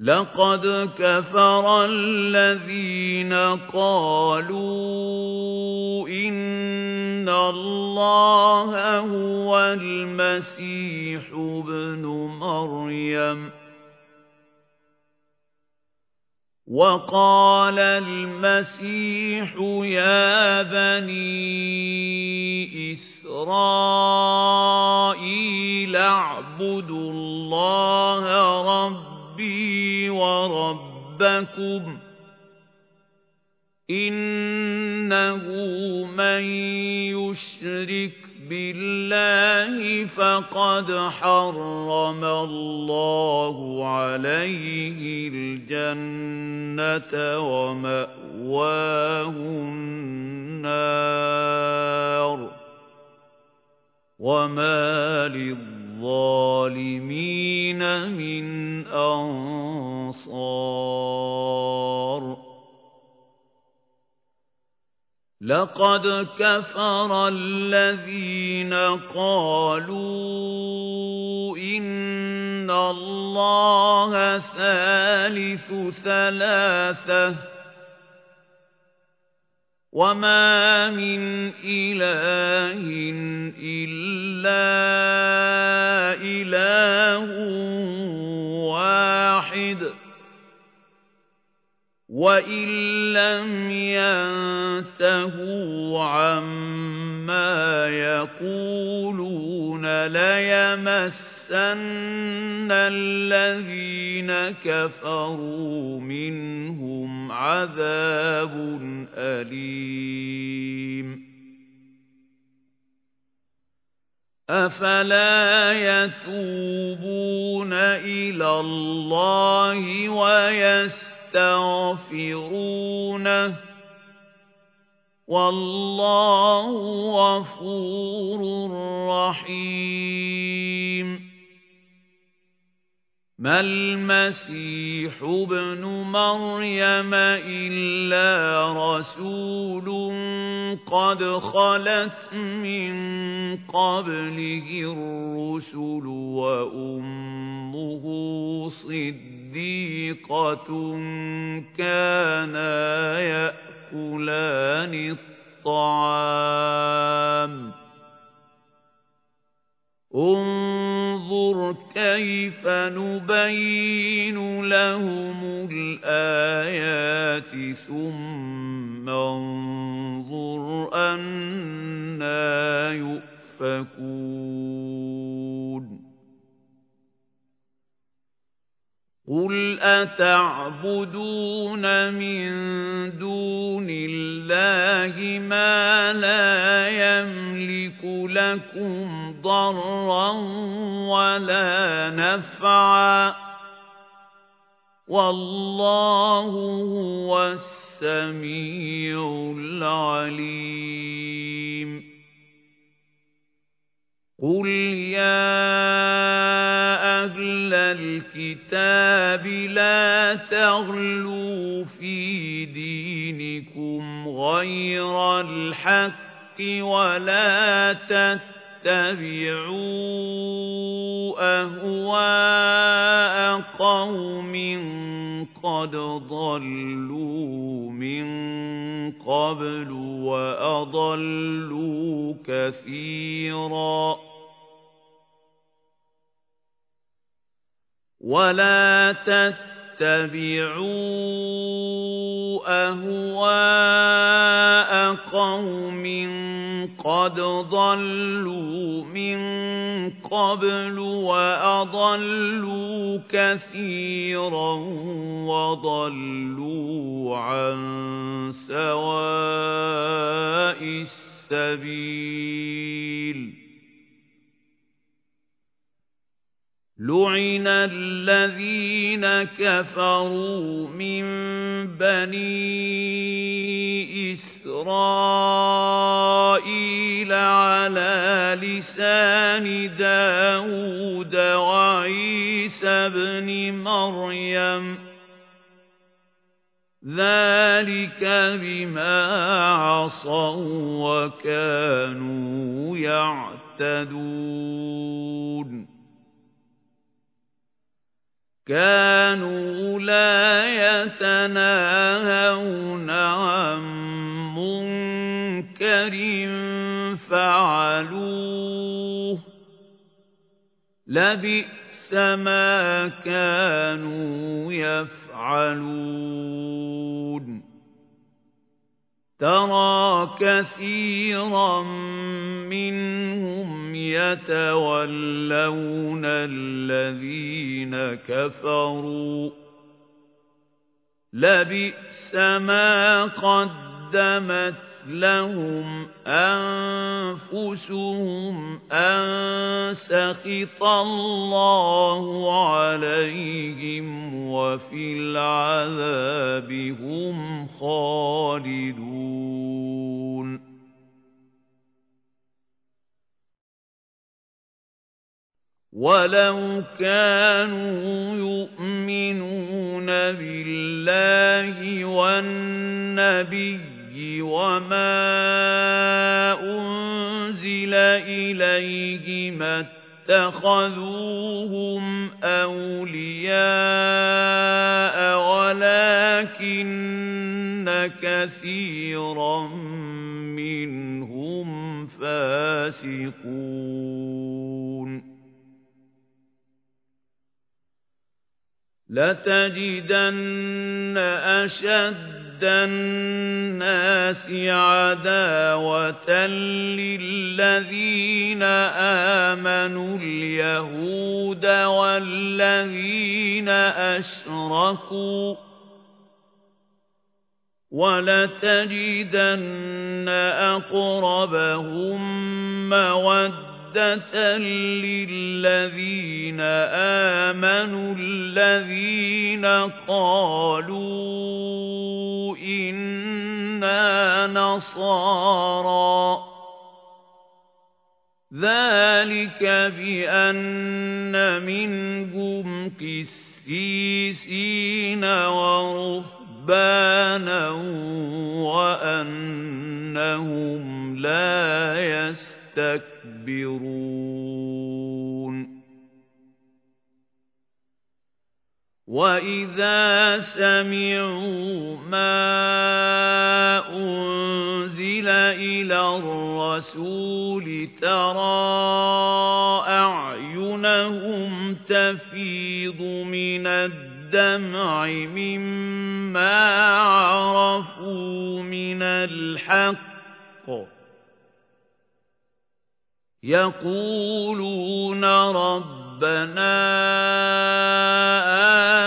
لقد كفر الذين قالوا إن الله هو المسيح ابن مريم وقال المسيح يا بني إسرائيل اعبدوا الله ربي وربكم إنه من يشرك بِاللَّهِ فَقَدْ حَرَّمَ اللَّهُ عَلَيْهِ الْجَنَّةَ وَمَأْوَاهُ النَّارُ وَمَا لِلظَّالِمِينَ مِنْ أَنصَارٍ لَقَدْ كَفَرَ الَّذِينَ قَالُوا إِنَّ اللَّهَ ثَالِثُ ثَلَاثَةٍ وَمَا مِنْ إِلَٰهٍ إِلَّا إِلَٰهٌ وَاحِدٌ. وَإِن لَّمْ يَنتَهُوا عَمَّا يَقُولُونَ لَيَمَسَّنَّ الَّذِينَ كَفَرُوا مِنْهُمْ عَذَابٌ أَلِيمٌ أَفَلَا يَتُوبُونَ إِلَى اللَّهِ وَيَسْتَغْفِرُونَهُ يستغفرونه والله غفور رحيم. ما المسيح ابن مريم إلا رسول قد خلت من قبله الرسل وأمه صديقة كانا يأكلان الطعام. انظر كيف نبين لهم الآيات ثم انظر أنا يؤفكون. قُلْ أَتَعْبُدُونَ مِن دُونِ اللَّهِ مَا لَا يَمْلِكُ لَكُمْ ضَرًّا وَلَا نَفْعًا وَاللَّهُ هُوَ السَّمِيعُ الْعَلِيمُ قُلْ يَا أَهْلَ الْكِتَابِ لَا تَغْلُوا فِي دِينِكُمْ غَيْرَ الْحَقِّ وَلَا تَتَّبِعُوا أَهْوَاءَ قَوْمٍ قَدْ ضَلُّوا مِن قَبْلُ وَأَضَلُّوا كَثِيرًا وَلَا تَتَّبِعُوا أَهْوَاءَ قَوْمٍ قَدْ ضَلُّوا مِن قَبْلُ وَأَضَلُّوا كَثِيرًا وَضَلُّوا عَن سَوَاءِ السَّبِيلِ لُعِنَ الَّذِينَ كَفَرُوا مِن بَنِي إِسْرَائِيلَ عَلَى لِسَانِ دَاوُودَ وَعِيسَى ابْنِ مَرْيَمَ ذَلِكَ بِمَا عَصَوا وَكَانُوا يَعْتَدُونَ كَانُوا لَا يَتَنَاهَوْنَ عَن مُّنكَرٍ فَعَلُوهُ ۚ لَبِئْسَ مَا كَانُوا يَفْعَلُونَ تَرَىٰ كَثِيرًا مِّنْهُمْ يَتَوَلَّوْنَ الَّذِينَ كَفَرُوا. لبئس ما قدمت لهم أنفسهم أن سخط الله عليهم وفي العذاب هم خالدون. وَلَوْ كَانُوا يُؤْمِنُونَ بِاللَّهِ وَالنَّبِيِّ وَمَا أُنزِلَ إِلَيْهِ مَا اتَّخَذُوهُمْ أَوْلِيَاءَ وَلَكِنَّ كَثِيرًا مِّنْهُمْ فَاسِقُونَ لَتَجِدَنَّ أَشَدَّ النَّاسِ عَدَاوَةً لِّلَّذِينَ آمَنُوا الْيَهُودَ وَالَّذِينَ أَشْرَكُوا ۖ وَلَتَجِدَنَّ أَقْرَبَهُم مَّوَدَّةً مَّوَدَّةً لِّلَّذِينَ آمَنُوا الَّذِينَ قَالُوا إِنَّا نَصَارَىٰ ۚ. ذَٰلِكَ بِأَنَّ مِنْهُمْ قِسِّيسِينَ وَرُهْبَانًا وَأَنَّهُمْ لَا يَسْتَكْبِرُونَ وَإِذَا سَمِعُوا مَا أُنزِلَ إِلَى الرَّسُولِ تَرَىٰ أَعْيُنَهُمْ تَفِيضُ مِنَ الدَّمْعِ مِمَّا عَرَفُوا مِنَ الْحَقِّ يَقُولُونَ رَبَّنَا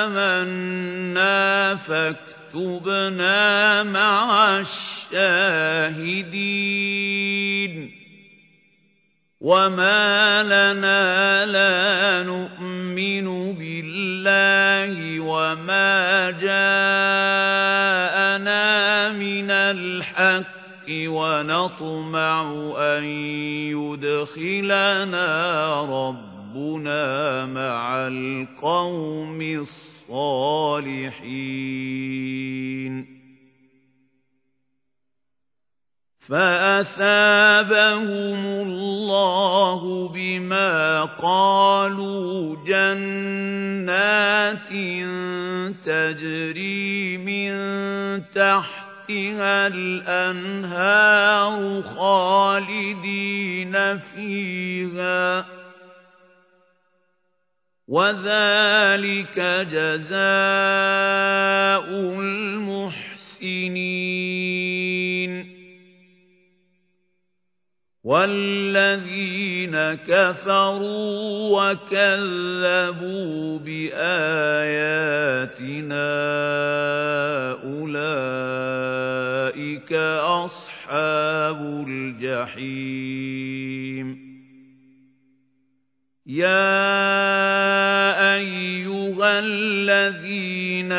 آمَنَّا فَاكْتُبْنَا مَعَ الشَّاهِدِينَ وَمَا لَنَا لَا نُؤْمِنُ بِاللَّهِ وَمَا جَاءَنَا مِنَ الْحَقِّ وَنَطْمَعُ أَن يُدْخِلَنَا رَبُّنَا مَعَ الْقَوْمِ الصَّالِحِينَ. فَأَثَابَهُمُ اللَّهُ بِمَا قَالُوا جَنَّاتٍ تَجْرِي مِن تَحْتِهَا الْأَنْهَارُ خَالِدِينَ فِيهَا وَذَٰلِكَ جَزَاءُ الْمُحْسِنِينَ وَالَّذِينَ كَفَرُوا وَكَذَّبُوا بِآيَاتِنَا أُولَٰئِكَ أَصْحَابُ الْجَحِيمِ يَا أَيُّهَا الَّذِينَ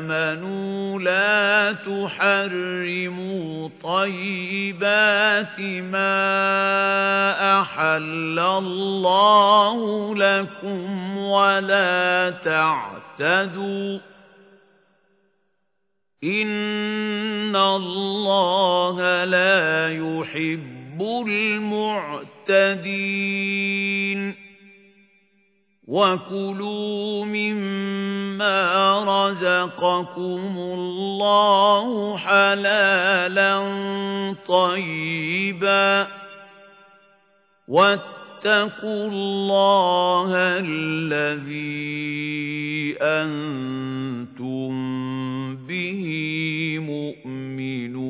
آمَنُوا لَا تُحَرِّمُوا طَيِّبَاتِ مَا أَحَلَّ اللَّهُ لَكُمْ وَلَا تَعْتَدُوا ۚ إِنَّ اللَّهَ لَا يُحِبُّ الْمُعْتَدِينَ وَكُلُوا مِمَّا رَزَقَكُمُ اللَّهُ حَلَالًا طَيِّبًا وَاتَّقُوا اللَّهَ الَّذِي أَنتُم بِهِ مُؤْمِنُونَ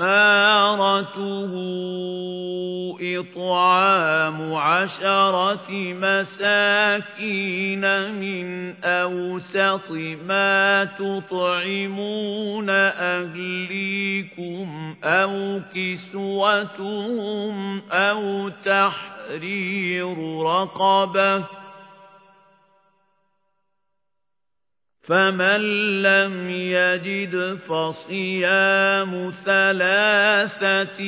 فَكَفَّارَتُهُ إِطْعَامُ عَشَرَةِ مَسَاكِينَ مِنْ أَوْسَطِ مَا تُطْعِمُونَ أَهْلِيكُمْ أَوْ كِسْوَتُهُمْ أَوْ تَحْرِيرُ رَقَبَةٍ فَمَن لَّمْ يَجِدْ فَصِيَامُ ثَلَاثَةِ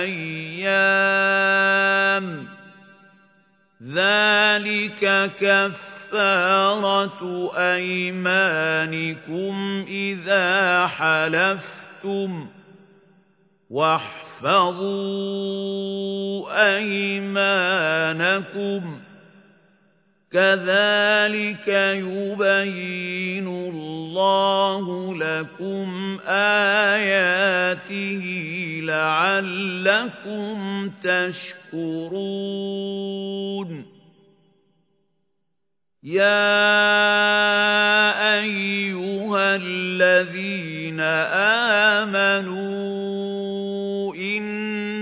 أَيَّامٍ ۚ ذَٰلِكَ كَفَّارَةُ أَيْمَانِكُمْ إِذَا حَلَفْتُمْ ۚ وَاحْفَظُوا أَيْمَانَكُمْ ۚ كَذَٰلِكَ يُبَيِّنُ اللَّهُ لَكُمْ آيَاتِهِ لَعَلَّكُمْ تَشْكُرُونَ. يَا أَيُّهَا الَّذِينَ آمَنُوا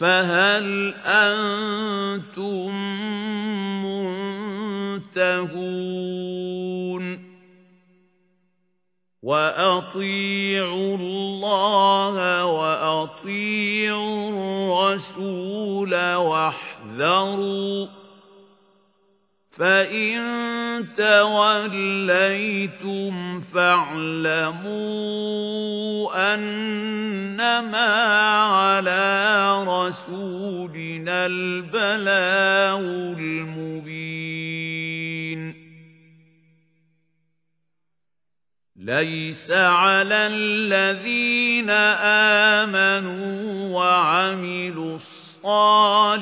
فَهَلْ أَنتُم مُّنتَهُونَ؟ وَأَطِيعُوا اللَّهَ وَأَطِيعُوا الرَّسُولَ وَاحْذَرُوا ۚ فَإِن تَوَلَّيْتُمْ فَاعْلَمُوا أَنَّمَا عَلَىٰ رَسُولِنَا الْبَلَاغُ الْمُبِينُ لَيْسَ عَلَى الَّذِينَ آمَنُوا وَعَمِلُوا الصَّالِحَاتِ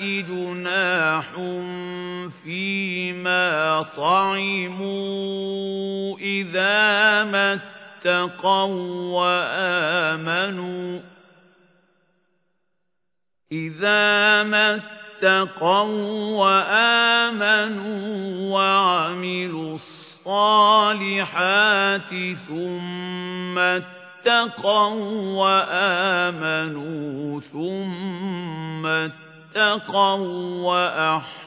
جُنَاحٌ فِيمَا طَعِمُوا إِذَا مَا اتَّقَوا وَّآمَنُوا إِذَا وَّآمَنُوا وَعَمِلُوا الصَّالِحَاتِ ثُمَّ اتَّقَوا وَّآمَنُوا ثُمَّ اتَّقَوا وَّأَحْسَنُوا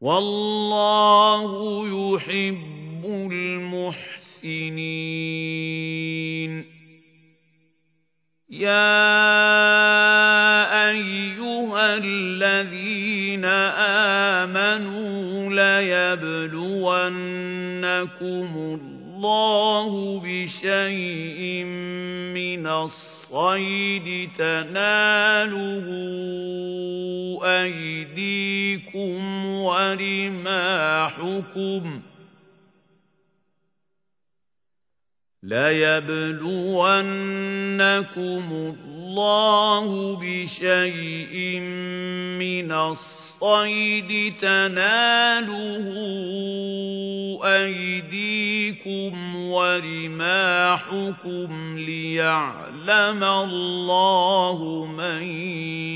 وَاللَّهُ يُحِبُّ الْمُحْسِنِينَ. يَا أَيُّهَا الَّذِينَ آمَنُوا لَيَبْلُوَنَّكُمُ اللَّهُ بِشَيْءٍ مِّنَ الصَّيْدِ تَنَالُهُ أَيْدِيكُمْ وَرِمَاحُكُمْ ۖ لَيَبْلُوَنَّكُمُ اللَّهُ بِشَيْءٍ مِّنَ الصَّيْدِ تَنَالُهُ أَيْدِيكُمْ وَرِمَاحُكُمْ لِيَعْلَمَ اللَّهُ مَن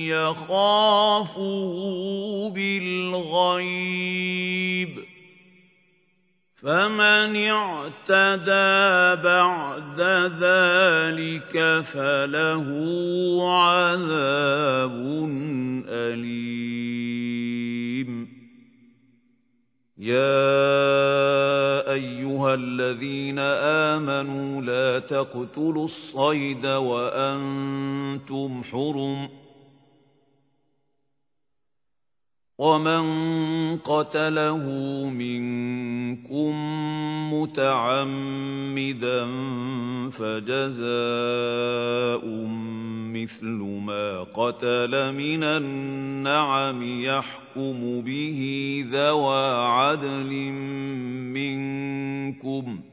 يَخَافُهُ بِالْغَيْبِ ۚ. فمن اعتدى بعد ذلك فله عذاب أليم يا أيها الذين آمنوا لا تقتلوا الصيد وأنتم حرم ومن قتله منكم متعمدا فجزاء مثل ما قتل من النعم يحكم به ذوى عدل منكم ۖ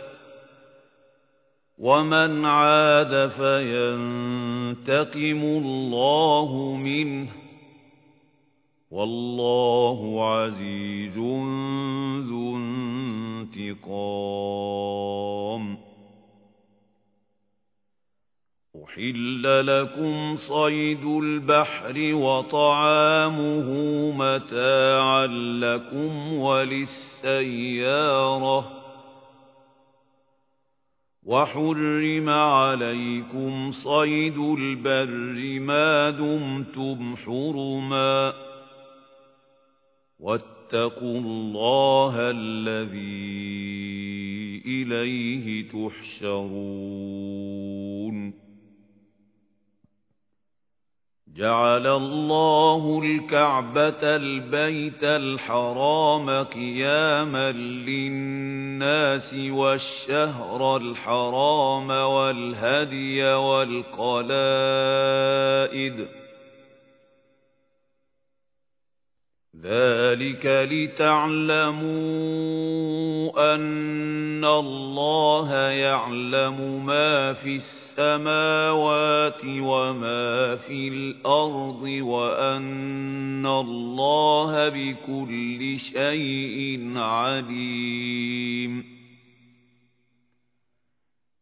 ومن عاد فينتقم الله منه والله عزيز ذو انتقام أحل لكم صيد البحر وطعامه متاعا لكم وللسيارة وحرم عليكم صيد البر ما دمتم حرما واتقوا الله الذي إليه تحشرون. جعل الله الكعبة البيت الحرام قياما للناس والشهر الحرام والهدي والقلائد ذلك لتعلموا أن الله يعلم ما في السماوات وما في الأرض وأن الله بكل شيء عليم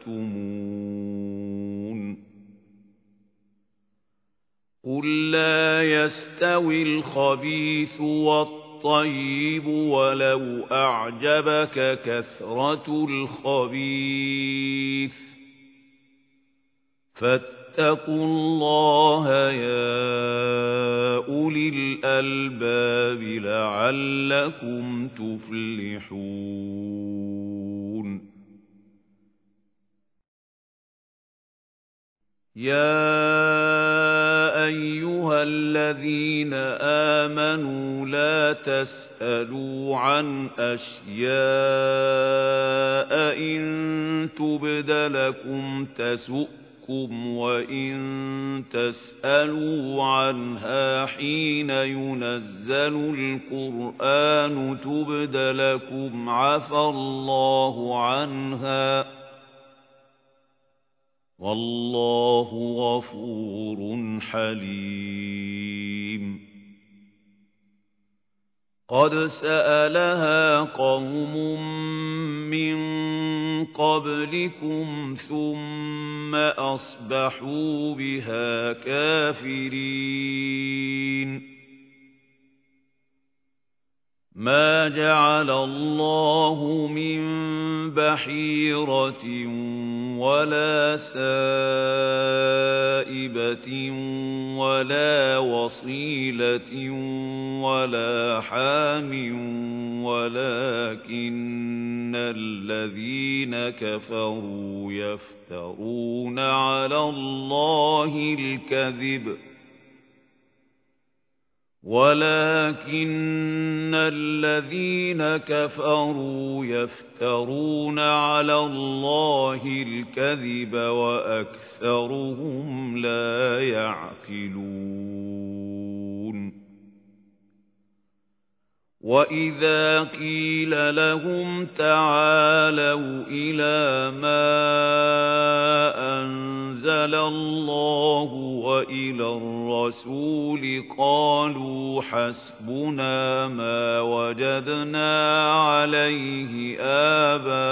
تكتمون قل لا يستوي الخبيث والطيب ولو أعجبك كثرة الخبيث فاتقوا الله يا أولي الألباب لعلكم تفلحون يا أيها الذين آمنوا لا تسألوا عن أشياء إن تبد لكم تسؤ ربكم وإن تسألوا عنها حين ينزل القرآن تبد لكم عفى الله عنها والله غفور حليم. قد سألها قوم من قبلكم ثم أصبحوا بها كافرين. مَا جَعَلَ اللَّهُ مِن بَحِيرَةٍ وَلَا سَائِبَةٍ وَلَا وَصِيلَةٍ وَلَا حَامٍ وَلَكِنَّ الَّذِينَ كَفَرُوا يَفْتَرُونَ عَلَى اللَّهِ الْكَذِبَ وَلَكِنَّ الَّذِينَ كَفَرُوا يَفْتَرُونَ عَلَى اللَّهِ الْكَذِبَ وَأَكْثَرُهُمْ لَا يَعْقِلُونَ وَإِذَا قِيلَ لَهُمْ تَعَالَوْا إِلَى مَا أَنزَلَ اللَّهُ وَإِلَى الرَّسُولِ قَالُوا حَسْبُنَا مَا وَجَدْنَا عَلَيْهِ آبَاءَنَا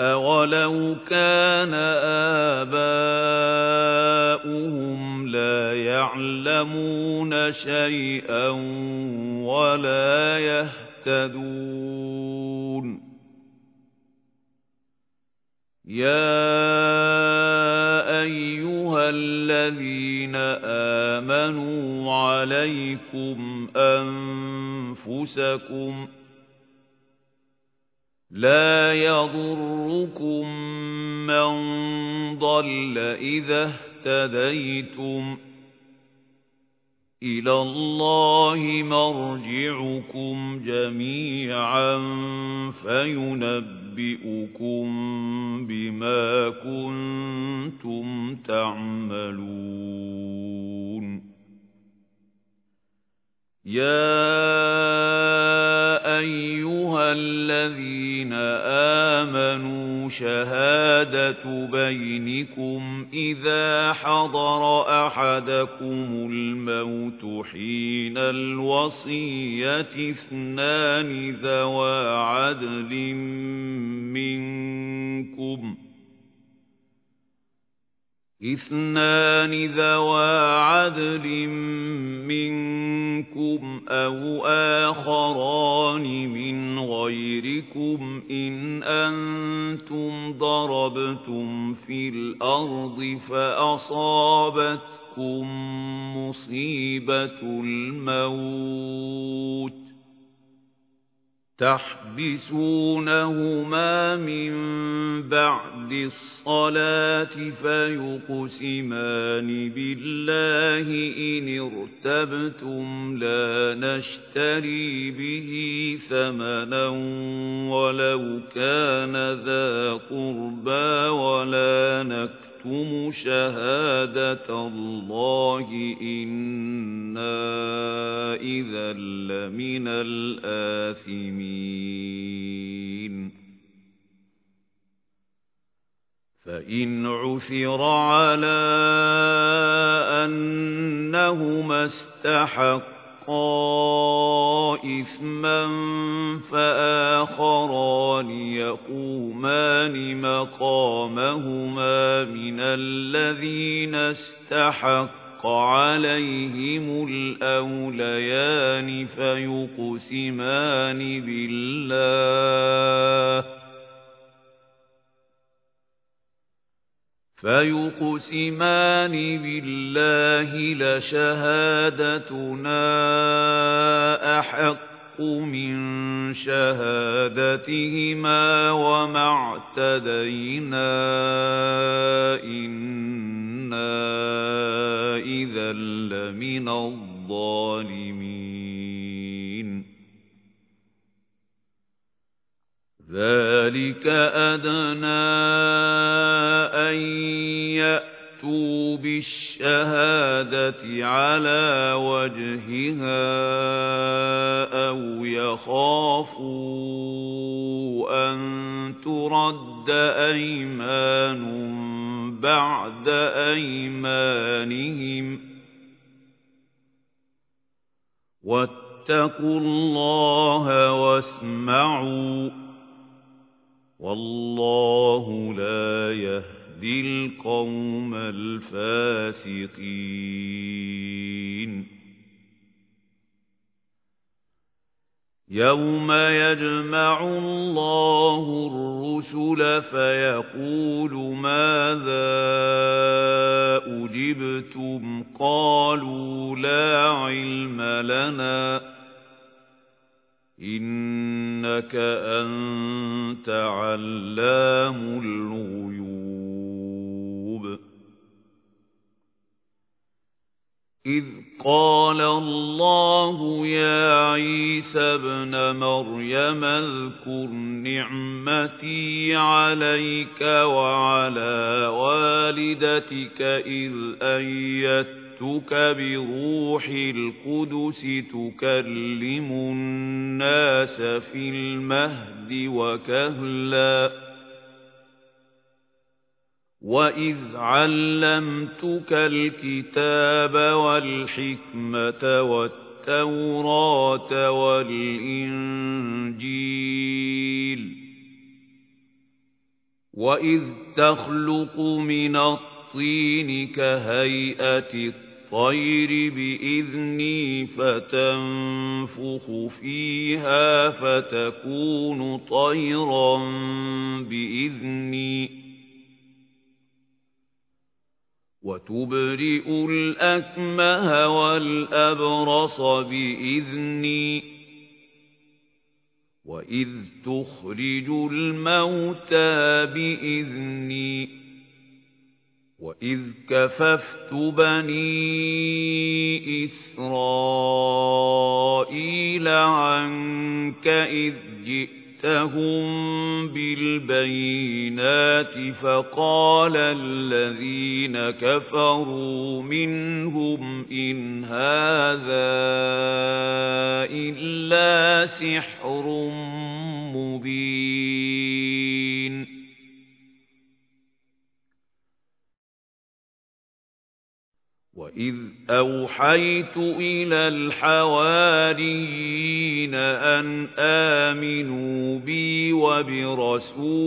أَوَلَوْ كَانَ آبَاؤُهُمْ لَا يَعْلَمُونَ شَيْئًا وَلَا يَهْتَدُونَ. يَا أَيُّهَا الَّذِينَ آمَنُوا عَلَيْكُمْ أَنفُسَكُمْ لَا يَضُرُّكُم مَّن ضَلَّ إِذَا اهْتَدَيْتُمْ إِلَى اللَّهِ مَرْجِعُكُمْ جَمِيعًا فَيُنَبِّئُكُم بِمَا كُنتُمْ تَعْمَلُونَ. يَا أَيُّهَا الَّذِينَ آمَنُوا شَهَادَةُ بَيْنِكُمْ إِذَا حَضَرَ أَحَدَكُمُ الْمَوْتُ حِينَ الْوَصِيَّةِ اثْنَانِ ذَوَا عَدْلٍ مِّنكُمْ ۚ إثنان ذوا عدل منكم أو آخران من غيركم إن أنتم ضربتم في الأرض فأصابتكم مصيبة الموت تحبسونهما من بعد الصلاة فيقسمان بالله إن ارتبتم لا نشتري به ثمنا ولو كان ذا قربى ولا نكتب نكتم شهادة الله إنا إذا لمن الآثمين. فإن عثر على أنهما إثما فآخران يقومان مقامهما من الذين استحق عليهم الأوليان فيقسمان بالله فيقسمان بالله لشهادتنا أحق من شهادتهما وما اعتدينا إنا إذا لمن الظالمين ذلك أدنى أن يأتوا بالشهادة على وجهها أو يخافوا أن ترد أيمان بعد أيمانهم واتقوا الله واسمعوا والله لا يهدي القوم الفاسقين. يَوْمَ يَجْمَعُ اللَّهُ الرُّسُلَ فَيَقُولُ مَاذَا أُجِبْتُمْ ۖ؟ قَالُوا لَا عِلْمَ لَنَا ۖ. إِنَّكَ أَنتَ عَلَّامُ الْغُيُوبِ. إِذْ قَالَ اللَّهُ يَا عِيسَى ابْنَ مَرْيَمَ اذْكُرْ نِعْمَتِي عَلَيْكَ وَعَلَىٰ وَالِدَتِكَ إِذْ أَيَّدتُّكَ بِرُوحِ الْقُدُسِ تُكَلِّمُ النَّاسَ فِي الْمَهْدِ وَكَهْلًا. وَإِذْ عَلَّمْتُكَ الْكِتَابَ وَالْحِكْمَةَ وَالتَّوْرَاةَ وَالْإِنجِيلَ. وَإِذْ تَخْلُقُ مِنَ الطِّينِ كَهَيْئَةِ الطَّيْرِ بِإِذْنِي فَتَنفُخُ فِيهَا فَتَكُونُ طَيْرًا بِإِذْنِي. وتبرئ الأكمه والأبرص بإذني. وإذ تخرج الموتى بإذني. وإذ كففت بني إسرائيل عنك إذ جئت جِئْتَهُم بِالْبَيِّنَاتِ فَقَالَ الَّذِينَ كَفَرُوا مِنْهُمْ إِنْ هَٰذَا إِلَّا سِحْرٌ مُّبِينٌ وَإِذْ أَوْحَيْتُ إِلَى الْحَوَارِيِّينَ أَنْ آمِنُوا بِي وَبِرَسُولِي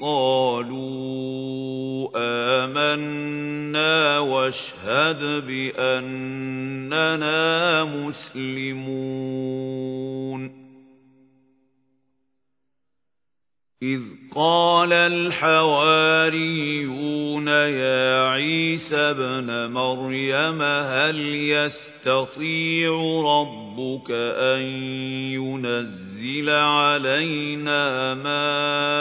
قَالُوا آمَنَّا وَاشْهَدْ بِأَنَّنَا مُسْلِمُونَ إِذْ قَالَ الْحَوَارِيُّونَ يَا عِيسَى ابْنَ مَرْيَمَ هَلْ يَسْتَطِيعُ رَبُّكَ أَن يُنَزِّلَ عَلَيْنَا مَائِدَةً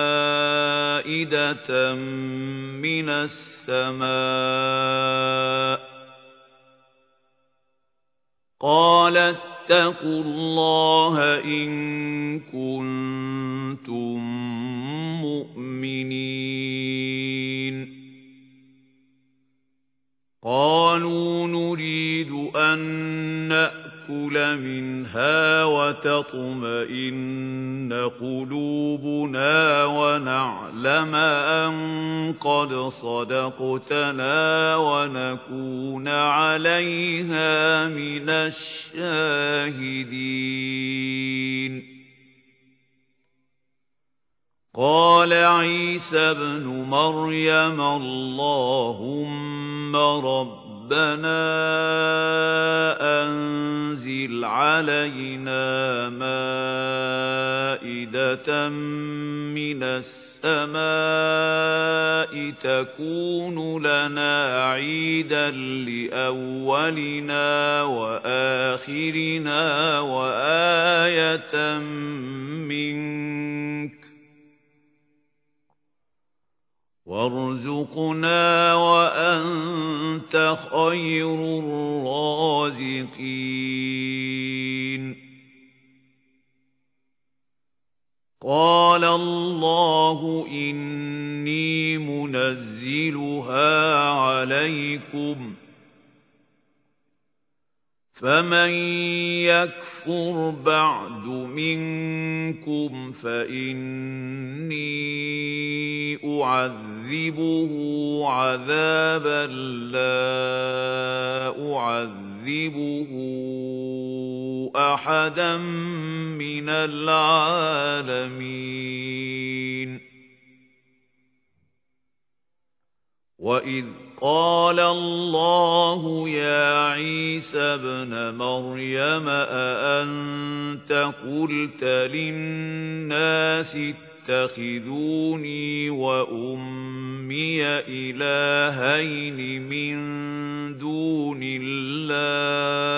مِّنَ السَّمَاءِ قَالَ اتَّقُوا اللَّهَ إِن كُنتُم مُؤْمِنِينَ قَالُوا نُرِيدُ أَن نَّأْكُلَ مِنْهَا وَتَطْمَئِنَّ قُلُوبُنَا وَنَعْلَمَ أَن قَدْ صَدَقْتَنَا وَنَكُونَ عَلَيْهَا مِنَ الشَّاهِدِينَ. قَالَ عِيسَى ابْنُ مَرْيَمَ اللَّهُمَّ رَبَّنَا أَنزِلْ عَلَيْنَا مَائِدَةً مِّنَ السَّمَاءِ تَكُونُ لَنَا عِيدًا لِّأَوَّلِنَا وَآخِرِنَا وَآيَةً مِّنكَ وارزقنا وأنت خير الرازقين قال الله إني منزلها عليكم فمن يكفر بعد منكم فإني أعذبه عذابا لا أعذبه أحدا من العالمين وَإِذْ قَالَ اللَّهُ يَا عِيسَى ابْنَ مَرْيَمَ أَأَنتَ قُلْتَ لِلنَّاسِ اتَّخِذُونِي وَأُمِّيَ إِلَٰهَيْنِ مِن دُونِ اللَّهِ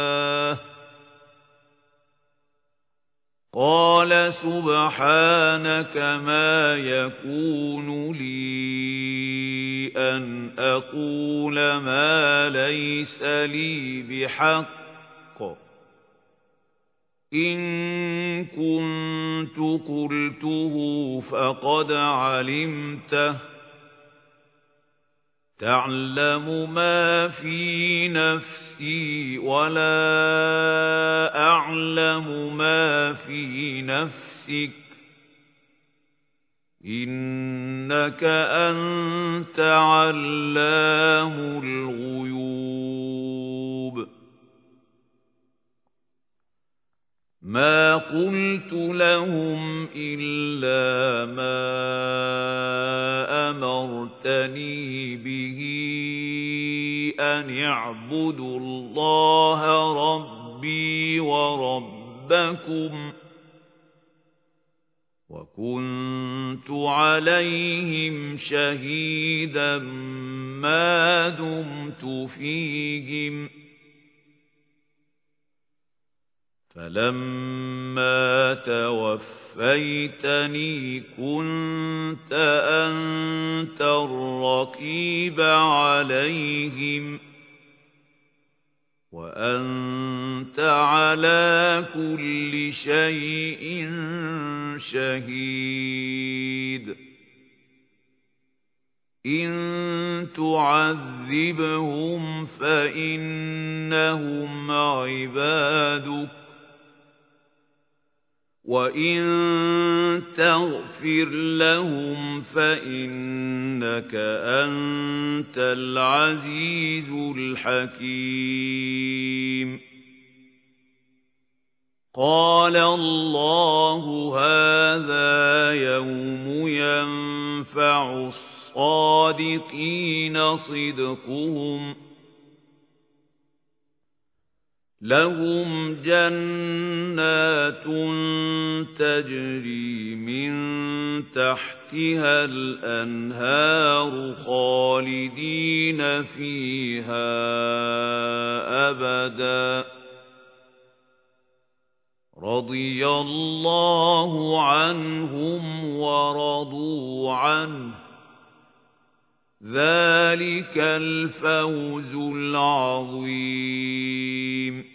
قَالَ سُبْحَانَكَ مَا يَكُونُ لِي أَنْ أَقُولَ مَا لَيْسَ لِي بِحَقٍّ. إِن كُنتُ قُلْتُهُ فَقَدْ عَلِمْتَهُ. تَعْلَمُ مَا فِي نَفْسِي وَلَا أَعْلَمُ مَا فِي نَفْسِكَ إِنَّكَ أَنْتَ عَلَّامُ الْغُيُوبِ مَا قُلْتُ لَهُمْ إِلَّا مَا أَمَرْتَنِي بِهِ أَنِ اعْبُدُوا اللَّهَ رَبِّي وَرَبَّكُمْ وَكُنتُ عَلَيْهِمْ شَهِيدًا مَا دُمْتُ فِيهِمْ فَلَمَّا تَوَفَّيْتَنِي كُنتَ أَنتَ الرَّقِيبَ عَلَيْهِمْ وَأَنتَ عَلَى كُلِّ شَيْءٍ شَهِيدٌ إِن تُعَذِّبْهُمْ فَإِنَّهُمْ عِبَادُكَ وَإِن تَغْفِرْ لَهُمْ فَإِنَّكَ أَنتَ الْعَزِيزُ الْحَكِيمُ قَالَ اللَّهُ هَٰذَا يَوْمُ يَنفَعُ الصَّادِقِينَ صِدْقُهُمْ لَهُمْ جَنَّاتٌ تَجْرِي مِن تَحْتِهَا الْأَنْهَارُ خَالِدِينَ فِيهَا أَبَدًا. رَضِيَ اللَّهُ عَنْهُمْ وَرَضُوا عَنْهُ. ذَلِكَ الْفَوْزُ الْعَظِيمُ.